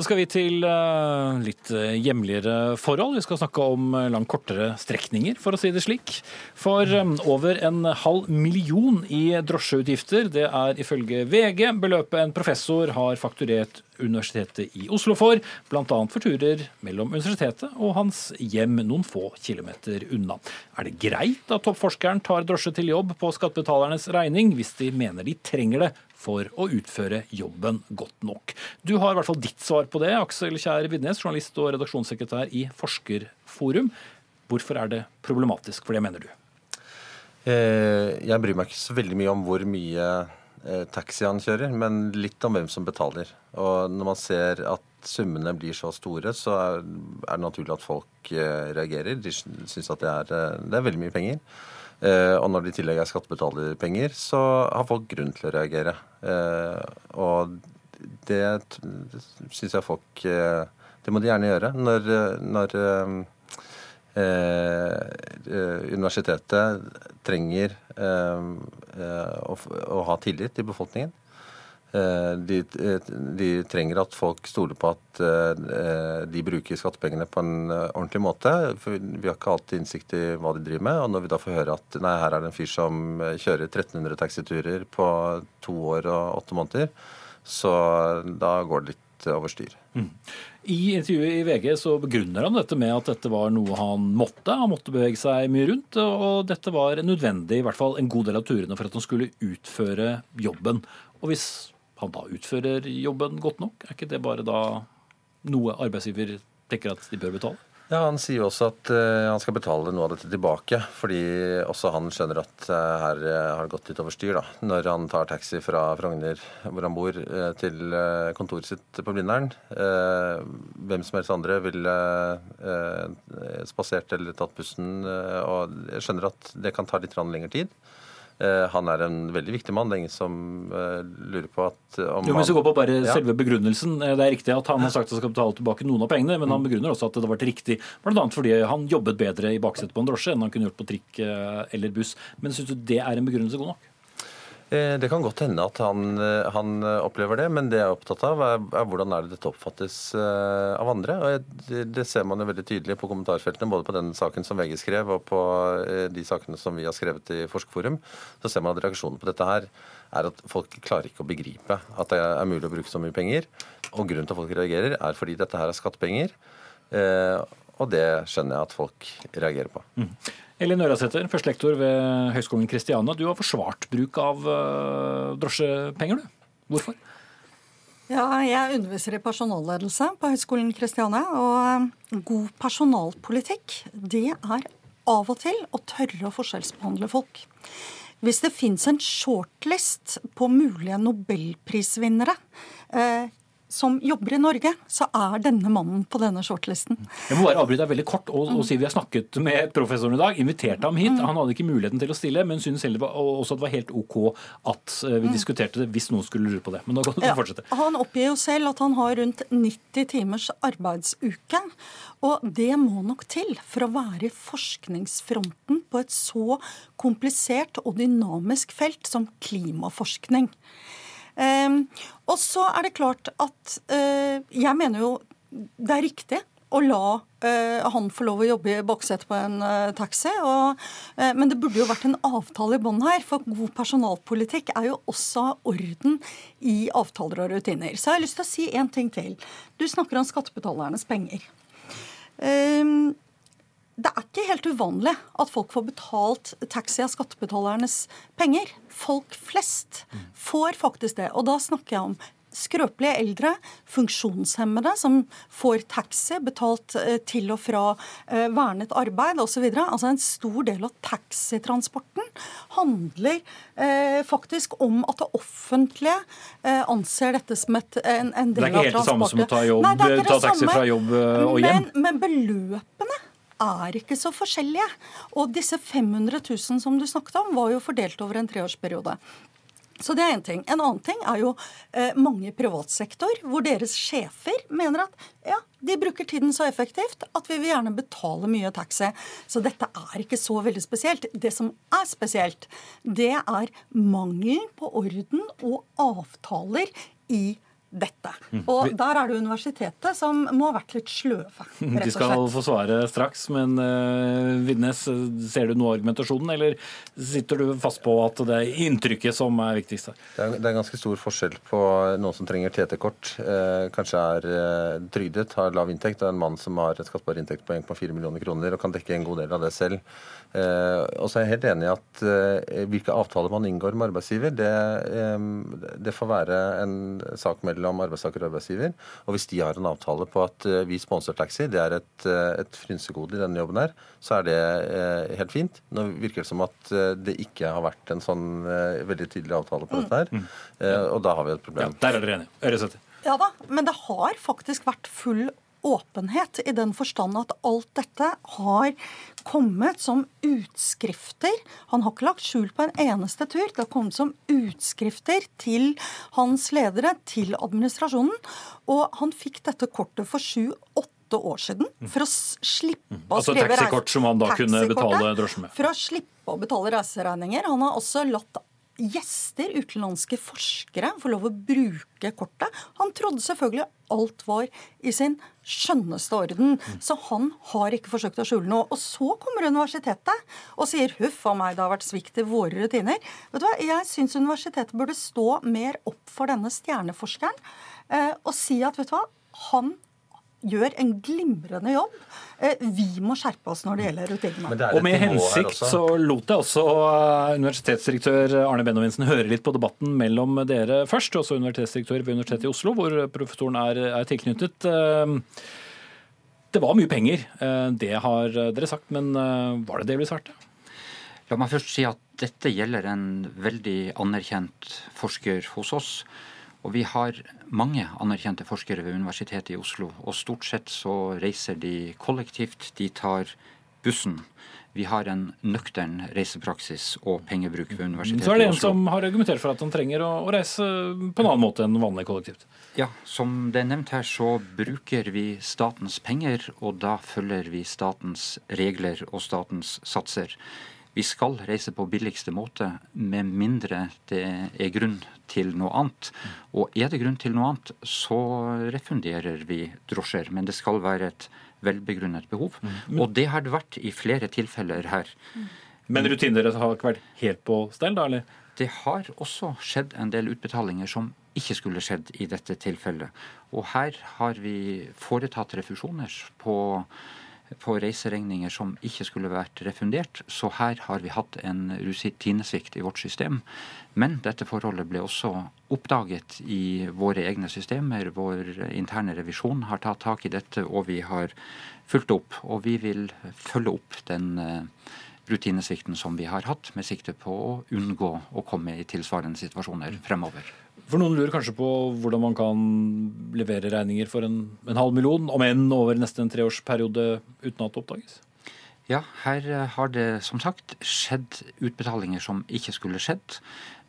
Da skal vi til uh, litt uh, hjemligere forhold. Vi skal snakke om uh, langt kortere strekninger, for å si det slik. For over en halv million i drosjeutgifter, det er ifølge VG beløpet en professor har fakturert Universitetet i Oslo for, bl.a. for turer mellom universitetet og hans hjem noen få kilometer unna. Er det greit at toppforskeren tar drosje til jobb på skattebetalernes regning, hvis de mener de trenger det for å utføre jobben godt nok. Du har i hvert fall ditt svar på det, Aksel Kjær Vidnes, journalist og redaksjonssekretær i Forskerforum. Hvorfor er det problematisk for det, mener du? Eh, jeg bryr meg ikke så veldig mye om hvor mye eh, taxi han kjører, men litt om hvem som betaler. Og når man ser at summene blir så store, så er det naturlig at folk eh, reagerer. De syns at det er, det er veldig mye penger. Eh, og når det i tillegg er skattebetalerpenger, så har folk grunn til å reagere. Eh, og det syns jeg folk eh, Det må de gjerne gjøre. Når, når universitetet trenger å, å ha tillit i befolkningen, Eh, de, eh, de, trenger at folk stoler på at eh, de bruker skattepengene på en ordentlig måte. For vi har ikke alltid innsikt i hva de driver med. Og når vi da får høre at nei, her er det en fyr som kjører 1300 taxiturer på to år og åtte måneder, så da går det litt over styr. Mm. I intervjuet i VG så begrunner han dette med at dette var noe han måtte. Han måtte bevege seg mye rundt, og dette var nødvendig, i hvert fall en god del av turene, for at han skulle utføre jobben. Og hvis han da utfører jobben godt nok? Er ikke det bare da noe arbeidsgiver tenker at de bør betale? Ja, Han sier også at uh, han skal betale noe av dette tilbake, fordi også han skjønner at uh, her uh, har det gått litt over styr. da. Når han tar taxi fra Frogner, hvor han bor, til kontoret sitt på Blindern. hvem som helst andre ville spasert eller tatt bussen. og Jeg skjønner at det kan ta litt lengre tid. Eh, han er en veldig viktig mann. Det er ingen som uh, lurer på at om jo, men så går på bare ja. selve begrunnelsen. Eh, det er riktig at han har sagt at han skal betale tilbake noen av pengene, men mm. han begrunner også at det har vært riktig bl.a. fordi han jobbet bedre i baksetet på en drosje enn han kunne gjort på trikk eller buss. Men syns du det er en begrunnelse god nok? Eh, det kan godt hende at han, eh, han, opplever det, men det jeg er opptatt av, er, er hvordan er det dette oppfattes av andre. Og det, det, ser man jo veldig tydelig på kommentarfeltene, både på den saken som VG skrev, og på de sakene som vi har skrevet i Forskerforum. Så ser man at reaksjonen på dette her er at folk klarer ikke å begripe at det er mulig å bruke så mye penger. Og grunnen til at folk reagerer, er fordi dette her er skattepenger. Uh, og det skjønner jeg at folk reagerer på. Mm. Elin Ørasæter, førstelektor ved Høgskolen Kristiania. Du har forsvart bruk av uh, drosjepenger, du. Hvorfor? Ja, jeg underviser i personalledelse på Høgskolen Kristiania. Og eh, god personalpolitikk, det er av og til å tørre å forskjellsbehandle folk. Hvis det fins en shortlist på mulige nobelprisvinnere eh, som jobber i Norge, så er denne mannen på denne shortlisten. Jeg må bare avbryte deg veldig kort og, og, si Vi har snakket med professoren i dag, inviterte ham hit. Mm. Han hadde ikke muligheten til å stille, men syntes heller også at det var helt OK at eh, vi mm. diskuterte det hvis noen skulle lure på det. Men nå kan du ja, fortsette. Han oppgir jo selv at han har rundt 90 timers arbeidsuke. Og det må nok til for å være i forskningsfronten på et så komplisert og dynamisk felt som klimaforskning. Um, og så er det klart at uh, jeg mener jo det er riktig å la uh, han få lov å jobbe i baksetet på en uh, taxi. Og, men det burde jo vært en avtale i bånn her, for god personalpolitikk er jo også orden i avtaler og rutiner. Så jeg har lyst til å si én ting til. Du snakker om skattebetalernes penger. Um, det er ikke helt uvanlig at folk får betalt taxi av skattebetalernes penger. Folk flest får faktisk det. Og da snakker jeg om skrøpelige eldre, funksjonshemmede som får taxi betalt eh, til og fra eh, vernet arbeid osv. Altså en stor del av taxitransporten handler eh, faktisk om at det offentlige eh, anser dette som et, en, en del av transporten. Det er ikke helt det samme som å ta, jobb, Nei, ta taxi fra jobb og hjem? Men, men beløpene er ikke så forskjellige. Og disse 500 000 som du snakket om, var jo fordelt over en treårsperiode. Så det er En ting. En annen ting er jo eh, mange i privatsektor hvor deres sjefer mener at ja, de bruker tiden så effektivt at vi vil gjerne betale mye taxi. Så dette er ikke så veldig spesielt. Det som er spesielt, det er mangel på orden og avtaler i dette. Mm. Og der er det universitetet som må ha vært litt sløve, De skal få svare straks, men uh, Vidnes, ser du noe av argumentasjonen, eller sitter du fast på at det er inntrykket som er viktigst her? Det er, det er ganske stor forskjell på noen som trenger TT-kort, uh, kanskje er uh, trygdet, har lav inntekt, og en mann som har et skattbar inntekt på 1,4 millioner kroner og kan dekke en god del av det selv. Uh, og så er jeg helt enig i at eh, hvilke avtaler man inngår med arbeidsgiver, det, um, det får være en sak mellom arbeidstaker og arbeidsgiver. Og hvis de har en avtale på at eh, vi sponser taxi, det er et, eh, et frynsegode i denne jobben her, så er det eh, helt fint. Nå virker det som at det ikke har vært en sånn veldig tydelig avtale på dette her, Mm. og da har vi et problem. Ja, Der er dere enige. Øresæter. Ja da, men det har faktisk vært full åpenhet i den forstand at alt dette har kommet som utskrifter. Han har ikke lagt skjul på en eneste tur. Det har kommet som utskrifter til hans ledere, til administrasjonen. Og han fikk dette kortet for sju-åtte år siden for å slippe å Altså skrive som han da kunne betale drosje med. For å slippe å betale reiseregninger. Han har også latt gjester, utenlandske forskere, få lov å bruke kortet. Han trodde selvfølgelig alt var i sin skjønneste orden. Så han har ikke forsøkt å skjule noe. Og så kommer universitetet og sier huff a meg, det har vært svikt i våre rutiner. Vet du hva, Jeg syns universitetet burde stå mer opp for denne stjerneforskeren eh, og si at vet du hva, han gjør en glimrende jobb. Eh, vi må skjerpe oss når det gjelder rutinene. Og med hensikt så lot jeg også eh, universitetsdirektør Arne Benovinsen høre litt på debatten mellom dere først, også universitetsdirektør ved Universitetet i Oslo, hvor professoren er, er tilknyttet. Eh, Det var mye penger, det har dere sagt, men var det det vi svarte? La meg først si at dette gjelder en veldig anerkjent forsker hos oss. Og vi har mange anerkjente forskere ved Universitetet i Oslo. Og stort sett så reiser de kollektivt, de tar bussen. Vi har en nøktern reisepraksis og pengebruk ved Universitetet i Oslo. Så er det en som har argumentert for at han trenger å, reise på en annen måte enn vanlig kollektivt. Ja, som det er nevnt her, så bruker vi statens penger, og da følger vi statens regler og statens satser. Vi skal reise på billigste måte, med mindre det er grunn til noe annet. Og er det grunn til noe annet, så refunderer vi drosjer. Men det skal være et velbegrunnet behov. Og det har det vært i flere tilfeller her. Men rutinene deres har ikke vært helt på stell, da? eller? Det har også skjedd en del utbetalinger som ikke skulle skjedd i dette tilfellet. Og her har vi foretatt refusjoner på, på reiseregninger som ikke skulle vært refundert. Så her har vi hatt en rutinesvikt i vårt system. Men dette forholdet ble også oppdaget i våre egne systemer. Vår interne revisjon har tatt tak i dette, og vi har fulgt opp. Og vi vil følge opp den eh, rutinesvikten som vi har hatt, med sikte på å unngå å komme i tilsvarende situasjoner fremover. For noen lurer kanskje på hvordan man kan levere regninger for en, en halv million, om enn over nesten en treårsperiode uten at det oppdages? Ja, her eh, har det som sagt skjedd utbetalinger som ikke skulle skjedd.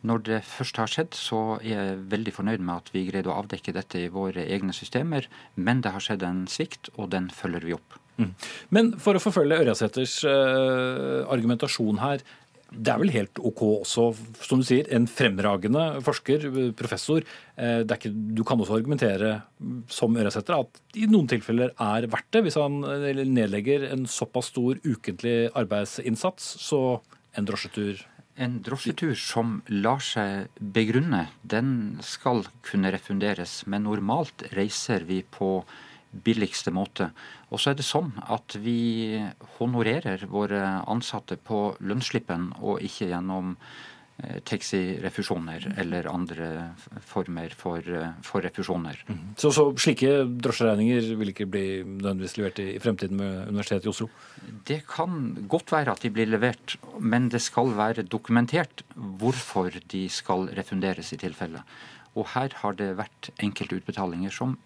Når det først har skjedd, så er jeg veldig fornøyd med at vi greide å avdekke dette i våre egne systemer. Men det har skjedd en svikt, og den følger vi opp. Men for å forfølge Ørjasæters uh, argumentasjon her. Det er vel helt OK også, som du sier, en fremragende forsker, professor. Eh, ikke, du kan også argumentere som øresetter at i noen tilfeller er verdt det. Hvis han eh, nedlegger en såpass stor ukentlig arbeidsinnsats, så en drosjetur En drosjetur som lar seg begrunne, den skal kunne refunderes. Men normalt reiser vi på billigste måte. Og så er det sånn at vi honorerer våre ansatte på lønnsslippen, og ikke gjennom eh, taxirefusjoner eller andre former for, eh, for refusjoner. Så, så slike drosjeregninger vil ikke bli nødvendigvis levert i, i fremtiden med Universitetet i Oslo? Det kan godt være at de blir levert, men det skal være dokumentert hvorfor de skal refunderes i tilfelle. Og her har det vært enkelte utbetalinger som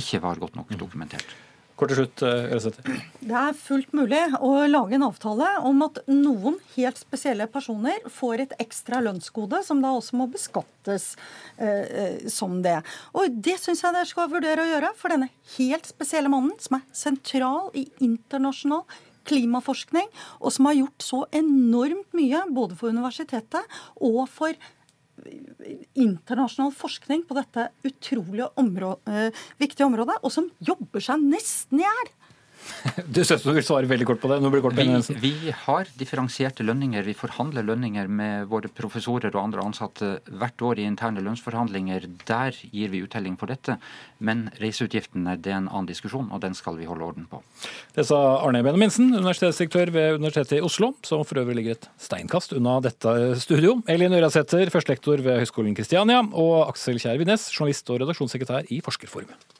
ikke var godt nok dokumentert. Kort til slutt, Ørjasæter. Det er fullt mulig å lage en avtale om at noen helt spesielle personer får et ekstra lønnsgode, som da også må beskattes eh, som det. Og det syns jeg dere skal vurdere å gjøre for denne helt spesielle mannen, som er sentral i internasjonal klimaforskning, og som har gjort så enormt mye både for universitetet og for internasjonal forskning på dette utrolig område, viktige området, og som jobber seg nesten i hjel. Du synes du vil svare veldig kort på det. Kort, vi, vi har differensierte lønninger. Vi forhandler lønninger med våre professorer og andre ansatte hvert år i interne lønnsforhandlinger. Der gir vi uttelling for dette. Men reiseutgiftene det er en annen diskusjon, og den skal vi holde orden på. Det sa Arne Benjaminsen, universitetsdirektør ved Universitetet i Oslo, som for øvrig ligger et steinkast unna dette studio. Elin Ørasæter, førstelektor ved Høgskolen Kristiania, og Aksel Kjær Vines, journalist og redaksjonssekretær i Forskerforumet.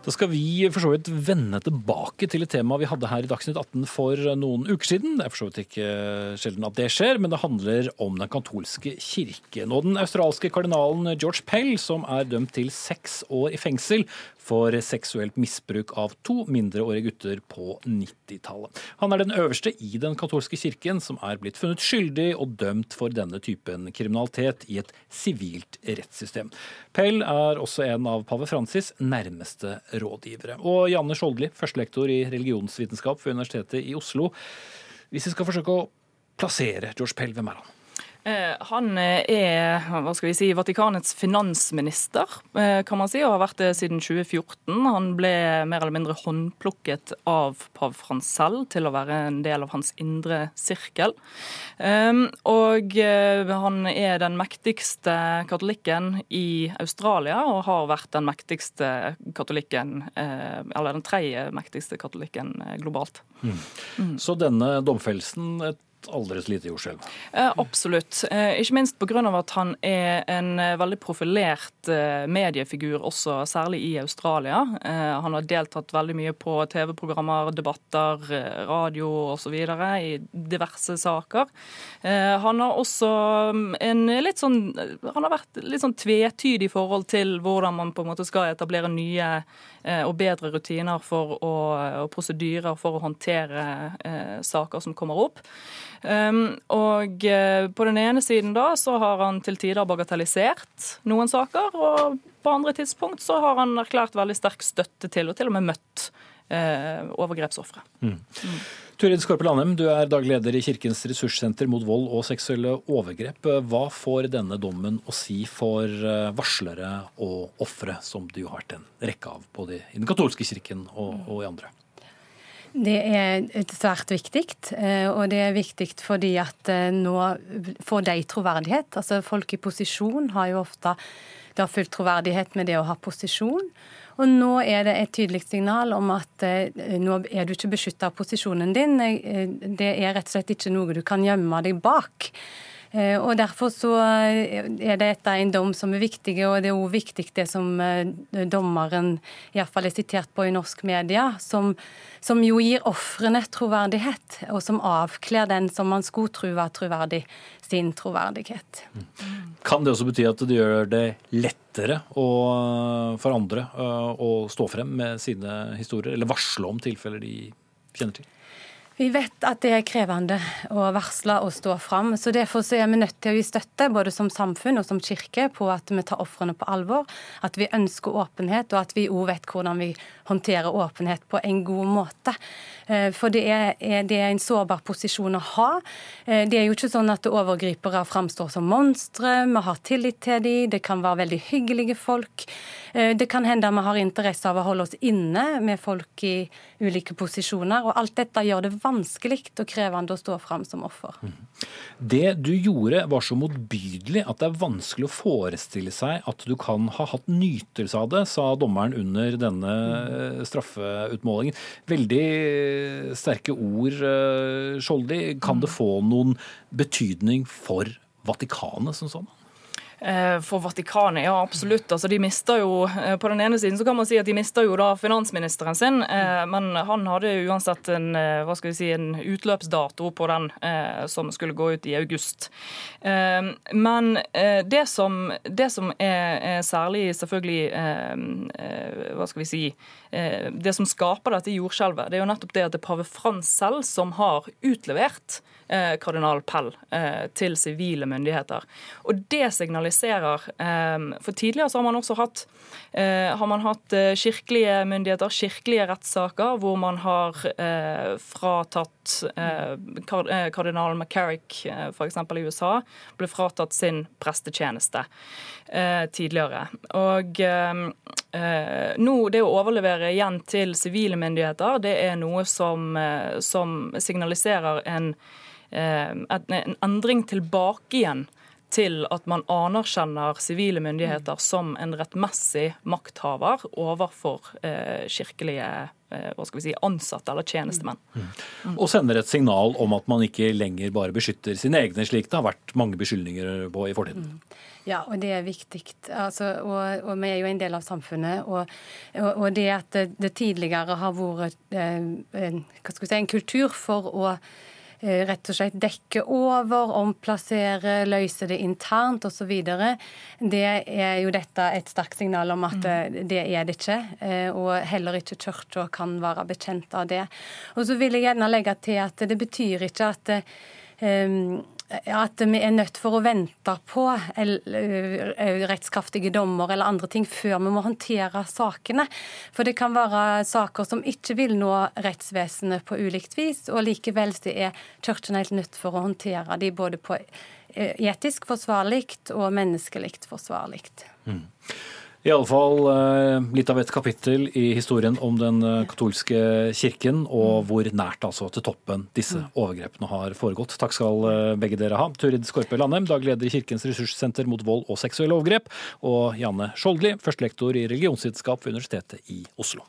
Da skal vi for så vidt vende tilbake til et tema vi hadde her i Dagsnytt 18 for noen uker siden. Det er for så vidt ikke sjelden at det skjer, men det handler om den katolske kirken. Og den australske kardinalen George Pell, som er dømt til seks år i fengsel for seksuelt misbruk av to mindreårige gutter på 90-tallet. Han er den øverste i den katolske kirken som er blitt funnet skyldig og dømt for denne typen kriminalitet i et sivilt rettssystem. Pell er også en av pave Francis' nærmeste rådgivere. Og Janne Skjoldli, førstelektor i religionsvitenskap ved Universitetet i Oslo. Hvis vi skal forsøke å plassere George Pell, hvem er han? Eh, han eh, er hva skal vi si, Vatikanets finansminister, eh, kan man si, og har vært det siden 2014. Han ble mer eller mindre håndplukket av pav Frans selv til å være en del av hans indre sirkel. Og han er den mektigste katolikken i Australia, og har vært den mektigste katolikken, eller den tredje mektigste katolikken globalt. Mm. Mm. Så denne domfellelsen, et så lite jordskjelv? Eh, absolutt. Eh, ikke minst pga. at han er en eh, veldig profilert eh, mediefigur, også særlig i Australia. Eh, han har deltatt veldig mye på TV-programmer, debatter, eh, radio osv. i diverse saker. han har også mm, en litt sånn Han har vært litt sånn tvetydig i forhold til hvordan man på en måte skal etablere nye og bedre rutiner for å, og prosedyrer for å håndtere saker som kommer opp. Um, og eh, på den ene siden da så har han til tider bagatellisert noen saker, og på andre tidspunkt så har han erklært veldig sterk støtte til, og til og med møtt eh, overgrepsofre. Mm. Mm. Turid Skorpe Landem, du er daglig leder i Kirkens ressurssenter mot vold og seksuelle overgrep. Hva får denne dommen å si for eh, varslere og ofre, som du har vært en rekke av både i den katolske kirken og, og i andre? Det er svært viktig, eh, og det er viktig fordi at eh, nå får de troverdighet. Altså Folk i posisjon har jo ofte det har full troverdighet med det å ha posisjon. Og nå er det et tydelig signal om at eh, nå er du ikke beskytta av posisjonen din. Det er rett og slett ikke noe du kan gjemme deg bak. Eh, og Derfor så eh, er dette en dom som er viktig, og det er òg viktig det som eh, dommeren i fall er sitert på i norsk media, som, som jo gir ofrene troverdighet, og som avkler den som man skulle tro var troverdig, sin troverdighet. Kan det også bety at det gjør det lettere å, for andre å stå frem med sine historier, eller varsle om tilfeller de kjenner til? Vi vet at det er krevende å varsle og stå fram. så Derfor så er vi nødt til å gi støtte, både som samfunn og som kirke, på at vi tar ofrene på alvor. At vi ønsker åpenhet, og at vi òg vet hvordan vi håndterer åpenhet på en god måte. Eh, for det er, det er en sårbar posisjon å ha. Eh, det er jo ikke sånn at overgripere framstår som monstre. Vi har tillit til dem. Det kan være veldig hyggelige folk. Eh, det kan hende vi har interesse av å holde oss inne med folk i ulike posisjoner. og Alt dette gjør det vanskelig og krevende å stå fram som offer. Mhm. Det du gjorde var så motbydelig at det er vanskelig å forestille seg at du kan ha hatt nytelse av det, sa dommeren under denne eh, straffeutmålingen. Veldig sterke ord, eh, Skjoldi. Kan det få noen betydning for Vatikanet som sånn? Eh, for Vatikanet, ja absolutt. Altså, de mister jo, eh, På den ene siden så kan man si at de mister jo da finansministeren sin, eh, men han hadde uansett en, hva skal vi si, en utløpsdato på den som skulle gå ut i august. Men det som, det som er, særlig selvfølgelig Hva skal vi si Det som skaper dette jordskjelvet, det er jo nettopp det at det er pave Frans selv som har utlevert kardinal Pell til sivile myndigheter. Og det signaliserer eh, For tidligere så har man også hatt, har man hatt kirkelige myndigheter, kirkelige rettssaker, hvor man har fratatt kardinal McCarrick f.eks. i USA ble fratatt sin prestetjeneste tidligere. Og nå, det å overlevere igjen til sivile myndigheter, det er noe som, som signaliserer en Eh, en endring tilbake igjen til at man anerkjenner sivile myndigheter som en rettmessig makthaver overfor eh, kirkelige eh, hva skal vi si, ansatte eller tjenestemenn. Mm. Mm. Og sender et signal om at man ikke lenger bare beskytter sine egne, slik det har vært mange beskyldninger på i fortiden. Mm. Ja, og det er viktig. Altså, og, og, vi er jo en del av samfunnet. Og, og, og det at det, det, tidligere har vært eh, en, si, en kultur for å rett og slett dekke over, omplassere, løse det internt osv. Det er jo dette et sterkt signal om at mm. Eh, det er det ikke. Eh, og heller ikke Kirka kan være bekjent av det. Og så vil jeg gjerne legge til at det betyr ikke at um, at vi er nødt for å vente på rettskraftige dommer eller andre ting før vi må håndtere sakene. For det kan være saker som ikke vil nå rettsvesenet på ulikt vis, og likevel så er Kirken helt nødt for å håndtere de både på etisk forsvarlig og menneskelig forsvarlig. Mm. Iallfall eh, litt av et kapittel i historien om den eh, katolske kirken, og mm. hvor nært altså til toppen disse mm. overgrepene har foregått. Takk skal eh, begge dere ha. Turid Skorpe Landheim, daglig leder i Kirkens ressurssenter mot vold og seksuelle overgrep, og Janne Skjoldli, førstelektor i religionsvitenskap ved Universitetet i Oslo.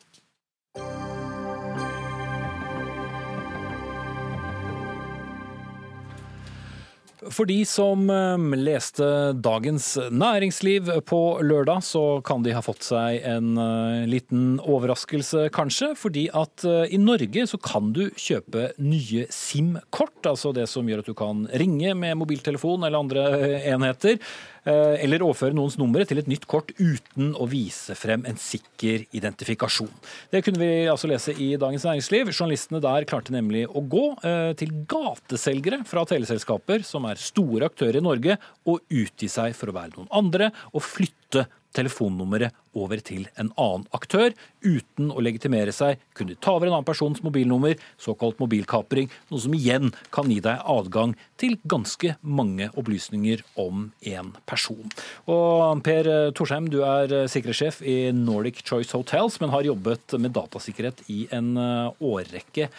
For de som ehm, leste Dagens Næringsliv på lørdag, så kan de ha fått seg en eh, liten overraskelse, kanskje. Fordi at eh, i Norge så kan du kjøpe nye SIM-kort, altså det som gjør at du kan ringe med mobiltelefon eller andre eh, enheter. Eh, eller overføre noens numre til et nytt kort uten å vise frem en sikker identifikasjon. Det kunne vi altså lese i Dagens Næringsliv. Journalistene der klarte nemlig å gå eh, til gateselgere fra teleselskaper som er store aktører i Norge, og utgi seg for å være noen andre og flytte telefonnummeret over til en annen aktør. Uten å legitimere seg kunne de ta over en annen persons mobilnummer, såkalt mobilkapring, noe som igjen kan gi deg adgang til ganske mange opplysninger om en person. Og Per Torsheim, du er sikkerhetssjef i Nordic Choice Hotels, men har jobbet med datasikkerhet i en eh, årrekke.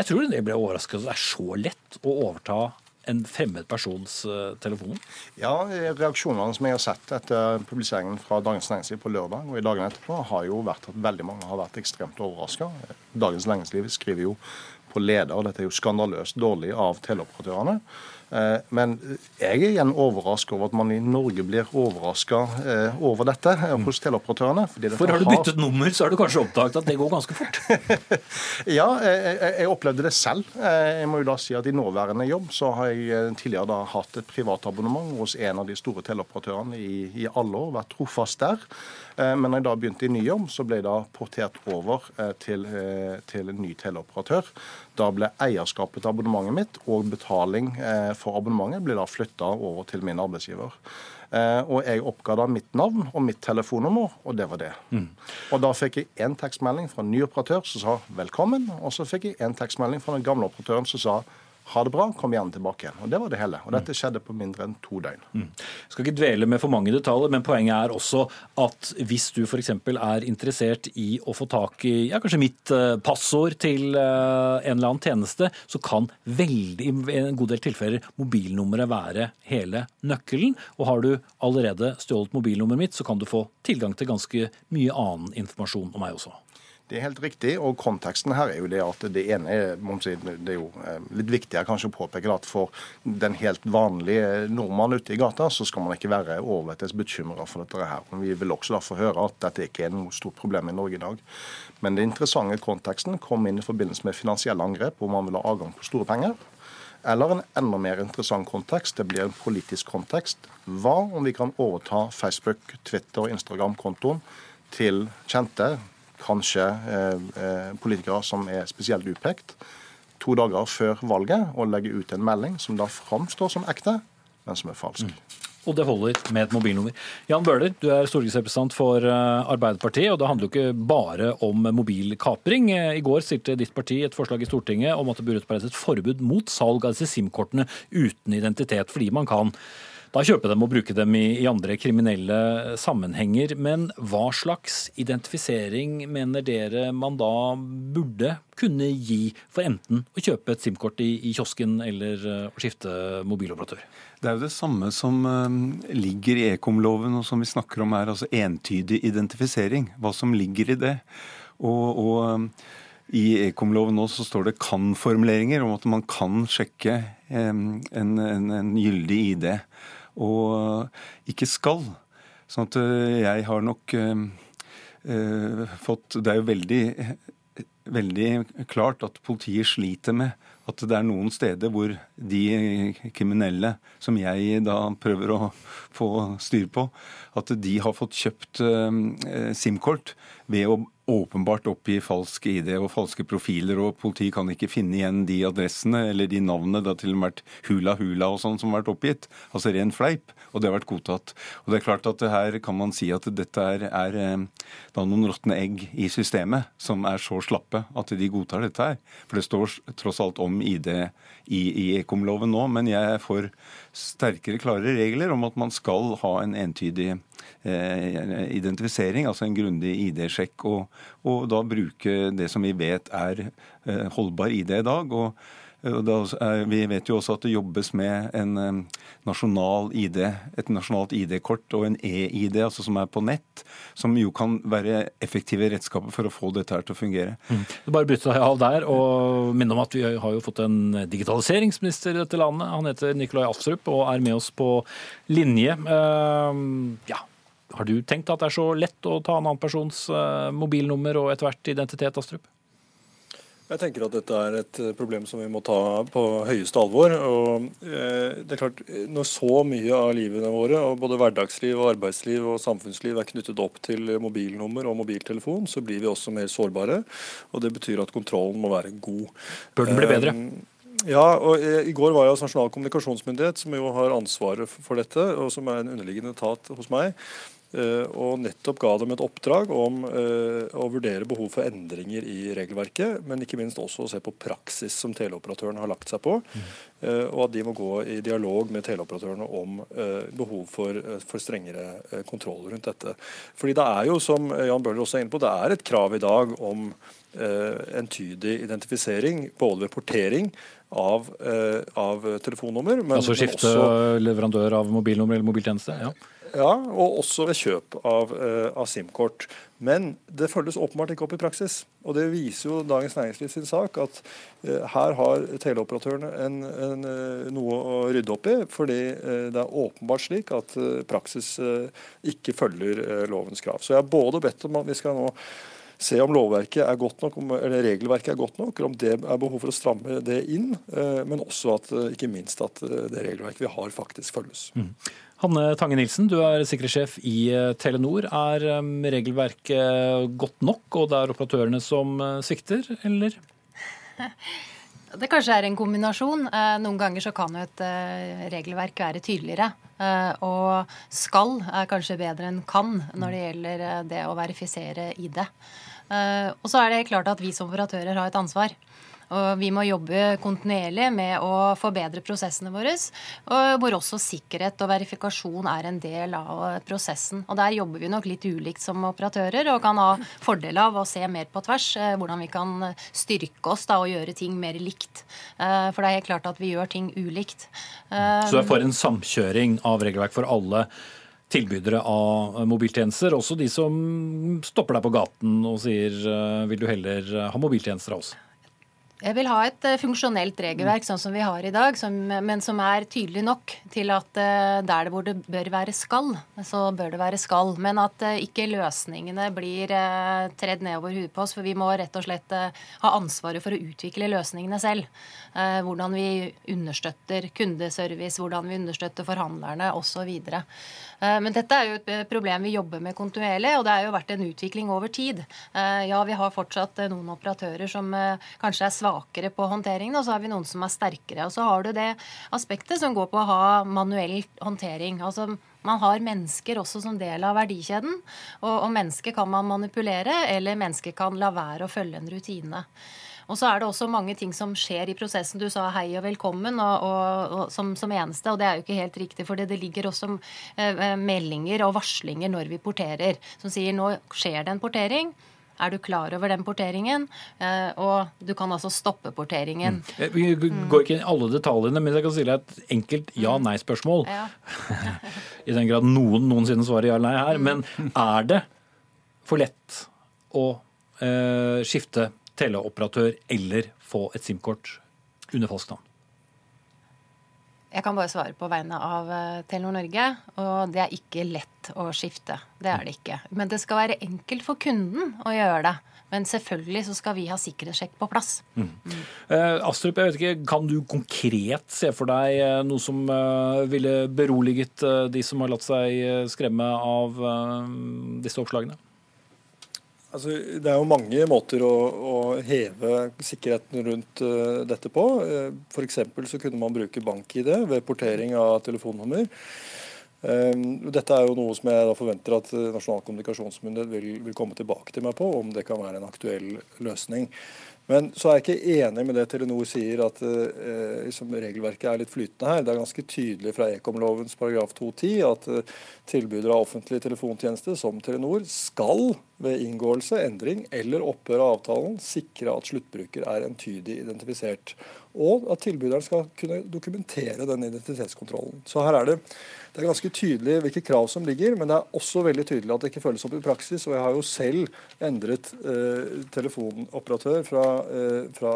Jeg tror det ble overrasket at det er så lett å overta en fremmed persons uh, telefon? Ja, reaksjonene som jeg har sett etter publiseringen fra Dagens Næringsliv på lørdag og i dagene etterpå, har jo vært at veldig mange har vært ekstremt overraska. Dagens Næringsliv skriver jo på leder, og dette er jo skandaløst dårlig av teleoperatørene. Eh, men jeg er igjen overraska over at man i Norge blir overraska eh, over dette eh, hos teleoperatørene. For har du byttet har... nummer, så har du kanskje oppdaget at det går ganske fort? ja, jeg, jeg, opplevde det selv. Jeg må jo da si at I nåværende jobb så har jeg tidligere da hatt et privatabonnement hos en av de store teleoperatørene i, i alle år, vært trofast der. Men når jeg da begynte i ny jobb, så ble jeg da portert over til, til en ny teleoperatør. Da ble eierskapet til abonnementet mitt og betaling eh, for abonnementet ble da flytta over til min arbeidsgiver. Eh, og jeg oppga da mitt navn og mitt telefonnummer, og det var det. Mm. Og da fikk jeg én tekstmelding fra en ny operatør som sa velkommen, og så fikk jeg en tekstmelding fra den gamle operatøren som sa ha det bra, kom gjerne tilbake igjen. Og Det var det hele. Og dette skjedde på mindre enn to døgn. Mm. Jeg skal ikke dvele med for mange detaljer, men poenget er også at hvis du f.eks. er interessert i å få tak i ja, kanskje mitt uh, passord til uh, en eller annen tjeneste, så kan veldig, i en god del tilfeller mobilnummeret være hele nøkkelen. Og har du allerede stjålet mobilnummeret mitt, så kan du få tilgang til ganske mye annen informasjon om meg også. Det er helt riktig. og Konteksten her er jo det at det ene det er jo eh, litt viktigere kanskje å påpeke at for den helt vanlige nordmann ute i gata, så skal man ikke være overvettes bekymra for dette her. Men vi vil også da få høre at dette ikke er noe stort problem i Norge i dag. Men den interessante konteksten kom inn i forbindelse med finansielle angrep, hvor man vil ha adgang på store penger. Eller en enda mer interessant kontekst, det blir en politisk kontekst. Hva om vi kan overta Facebook, Twitter og Instagram-kontoen til kjente kanskje eh, eh, politikere som er spesielt utpekt, to dager før valget og legge ut en melding som da framstår som ekte, men som er falsk. Mm. Og det holder med et mobilnummer. Jan Bøhler, du er stortingsrepresentant for eh, Arbeiderpartiet. og Det handler jo ikke bare om mobilkapring. I går stilte ditt parti et forslag i Stortinget om at det burde utspeiles et forbud mot salg av disse SIM-kortene uten identitet, fordi man kan da kjøpe dem og bruke dem i, i, andre kriminelle sammenhenger. Men hva slags identifisering mener dere man da burde kunne gi for enten å kjøpe et SIM-kort i, i, kiosken eller uh, å skifte mobiloperatør? Det er jo det samme som uh, ligger i ekomloven og som vi snakker om her, altså entydig identifisering. Hva som ligger i det. Og, og um, i ekomloven nå så står det kan-formuleringer om at man kan sjekke en, en, en gyldig ID og ikke skal. Sånn at eh, jeg har nok uh, fått Det er jo veldig, veldig klart at politiet sliter med at det er noen steder hvor de kriminelle som jeg da prøver å få styr på, at de har fått kjøpt uh, SIM-kort ved å åpenbart oppgi falsk ID og falske profiler, og politiet kan ikke finne igjen de adressene eller de navnene. Det har til og med vært Hula Hula og sånn som har vært oppgitt. Altså ren fleip. Og det har vært godtatt. Og det er klart at her kan man si at dette er, er eh, da noen råtne egg i systemet som er så slappe at de godtar dette her. For det står tross alt om ID i, i ekomloven nå, men jeg er for sterkere, klare regler om at man skal ha en entydig Eh, identifisering, altså en grundig ID-sjekk, og, og, da bruke det som vi vet er eh, holdbar ID i dag. og vi vet jo også at det jobbes med en nasjonal ID, et nasjonalt ID-kort og en e-ID, altså som er på nett, som jo kan være effektive redskaper for å få dette her til å fungere. Mm. Bare bryte deg av der og minne om at vi har jo fått en digitaliseringsminister i dette landet. Han heter Nikolai Astrup og er med oss på linje. Uh, ja, har du tenkt at det er så lett å ta en annen persons eh, mobilnummer og etter hvert identitet, Astrup? Jeg tenker at dette er et eh, problem som vi må ta på høyeste alvor. og eh, det er klart, Når så mye av livene våre, og både hverdagsliv, og arbeidsliv og samfunnsliv er knyttet opp til mobilnummer og mobiltelefon, så blir vi også mer sårbare. og Det betyr at kontrollen må være god. Bør den bli bedre? Ja, og I går var jeg hos Nasjonal kommunikasjonsmyndighet, som jo har ansvaret for dette, og som er en underliggende etat hos meg. Eh, og nettopp ga dem et oppdrag om eh, å vurdere behov for endringer i regelverket, men ikke minst også å se på praksis som teleoperatørene har lagt seg på. Mm. Og at de må gå i dialog med teleoperatørene om behov for, for strengere kontroll rundt dette. Fordi det er jo, som Jan Bøhler også er inne på, det er et krav i dag om entydig identifisering både ved portering av, av telefonnummer. Men, altså skifte men også, leverandør av mobilnummer eller mobiltjeneste? ja. Ja, og også ved kjøp av, uh, av SIM-kort. Men det følges åpenbart ikke opp i praksis. Og Det viser jo Dagens Næringsliv sin sak, at uh, her har teleoperatørene en, en, uh, noe å rydde opp i. Fordi det er åpenbart slik at praksis ikke følger lovens krav. Så jeg har både bedt om at vi skal nå se om lovverket er godt nok, eller regelverket er godt nok, eller om det er behov for å stramme det inn. Men også at ikke minst at det regelverket vi har, faktisk følges. Mm. Hanne Tange Nilsen, du er sikkerhetssjef i eh, Telenor. Er eh, regelverket godt nok, og det er operatørene som eh, svikter, eller? Det kanskje er en kombinasjon. Noen ganger så kan jo et regelverk være tydeligere. Og skal er kanskje bedre enn kan når det gjelder det å verifisere ID. Og så er det klart at vi som operatører har et ansvar. Og vi må jobbe kontinuerlig med å forbedre prosessene våre. Hvor også sikkerhet og verifikasjon er en del av prosessen. Og Der jobber vi nok litt ulikt som operatører og kan ha fordel av å se mer på tvers. Eh, hvordan vi kan styrke oss da, og gjøre ting mer likt. Eh, for det er helt klart at vi gjør ting ulikt. Så du er for en samkjøring av regelverk for alle? tilbydere av mobiltjenester. Også de som stopper deg på gaten og sier vil du heller ha mobiltjenester av oss? Jeg vil ha et uh, funksjonelt regelverk sånn som vi har i dag, som, men som er tydelig nok til at uh, der det hvor det bør være skal, så bør det være skal. Men at uh, ikke løsningene blir tredd nedover huet på oss. For vi må rett og slett ha ansvaret for å utvikle løsningene selv. hvordan vi understøtter kundeservice, hvordan vi understøtter forhandlerne osv. Men dette er jo et problem vi jobber med kontinuerlig, og det har jo vært en utvikling over tid. Ja, vi har fortsatt noen operatører som kanskje er svakere på håndteringen, og så har vi noen som er sterkere. Og så har du det aspektet som går på å ha manuell håndtering. altså man har mennesker også som del av verdikjeden. Og, og mennesker kan man manipulere, eller mennesker kan la være å følge en rutine. Og så er det også mange ting som skjer i prosessen. Du sa hei og velkommen og, og, og som, som, eneste, og det er jo ikke helt riktig. For det, det ligger også eh, meldinger og varslinger når vi porterer, som sier nå skjer det en portering. Er du klar over den porteringen? Eh, og du kan altså stoppe porteringen. Mm. Eh, vi går ikke inn i alle detaljene, men jeg kan stille et enkelt ja-nei-spørsmål. Ja. I den grad noen noensinne svarer ja eller nei her. Men er det for lett å eh, skifte teleoperatør eller få et SIM-kort under falskt navn? Jeg kan bare svare på vegne av eh, Telenor Norge. Og det er ikke lett å skifte. Det er det ikke. Men det skal være enkelt for kunden å gjøre det. Men selvfølgelig så skal vi ha sikkerhetssjekk på plass. Mm. Mm. Eh, Astrup, jeg vet ikke, kan du konkret se for deg eh, noe som eh, ville beroliget eh, de som har latt seg eh, skremme av disse oppslagene? Altså, det er jo mange måter å, å heve sikkerheten rundt uh, dette på. Uh, F.eks. så kunne man bruke bank-ID ved portering av telefonnummer. Uh, dette er jo noe som jeg da forventer at Nasjonal kommunikasjonsmyndighet vil, vil, komme tilbake til meg på, om det kan være en aktuell løsning. Men så er jeg ikke enig med det Telenor sier, at eh, liksom regelverket er litt flytende her. Det er ganske tydelig fra ekomlovens paragraf 210 at eh, tilbydere av offentlig telefontjeneste som Telenor skal ved inngåelse, endring eller opphør av avtalen sikre at sluttbruker er entydig identifisert. Og at tilbyderen skal kunne dokumentere den identitetskontrollen. Så her er det det er ganske tydelig hvilke krav som ligger, men det er også veldig tydelig at det ikke følges opp i praksis. Og jeg har jo selv endret eh, telefonoperatør fra, eh, fra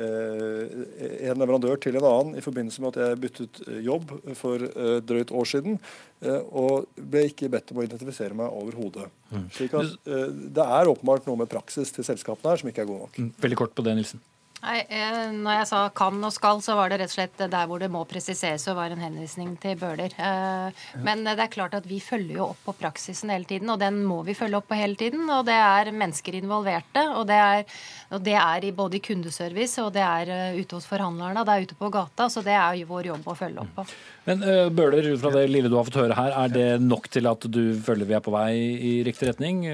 eh, en leverandør til en annen i forbindelse med at jeg byttet eh, jobb for eh, drøyt år siden. Og ble ikke bedt om å identifisere meg overhodet. Mm. Slik at det er åpenbart noe med praksis til selskapene her som ikke er god nok. Mm. Veldig kort på det, Nilsen. Nei, eh, når jeg sa kan og skal, så var det rett og slett der hvor det må presiseres og var en henvisning til Bøhler. Eh, men det er klart at vi følger jo opp på praksisen hele tiden, og den må vi følge opp på hele tiden. Og det er mennesker involverte, og det er, og det er i både i kundeservice og det er eh, ute hos forhandlerne, og det er ute på gata. Så det er jo vår jobb å følge opp på. Men Bøhler, ut fra det lille du har fått høre her, er det nok til at du føler vi er på vei i riktig retning?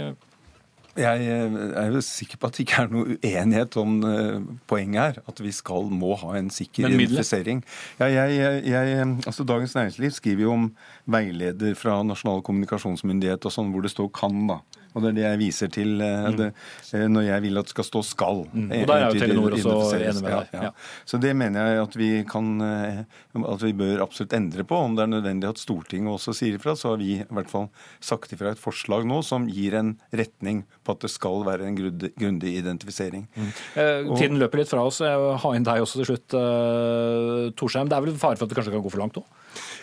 Jeg eh, er jo sikker på at det ikke er noe uenighet om uh, poenget her. At vi skal, må ha en sikker identifisering. Ja, jeg, jeg, altså Dagens Næringsliv skriver jo om veileder fra Nasjonal kommunikasjonsmyndighet og sånn, hvor det står 'kan'. da. Og det er det jeg viser til uh, det, uh, når jeg vil at det skal stå 'skal'. Mm. Og der er jo Telenor også enig med deg. Ja, ja. Så det mener jeg at vi kan at vi bør absolutt endre på. Om det er nødvendig at Stortinget også sier ifra, så har vi i hvert fall sagt ifra et forslag nå som gir en retning på at det skal være en grundig identifisering. Mm. Eh, tiden løper litt fra oss. Jeg vil ha inn deg også til slutt, eh, Torsheim. Det er vel fare for at det kanskje kan gå for langt òg?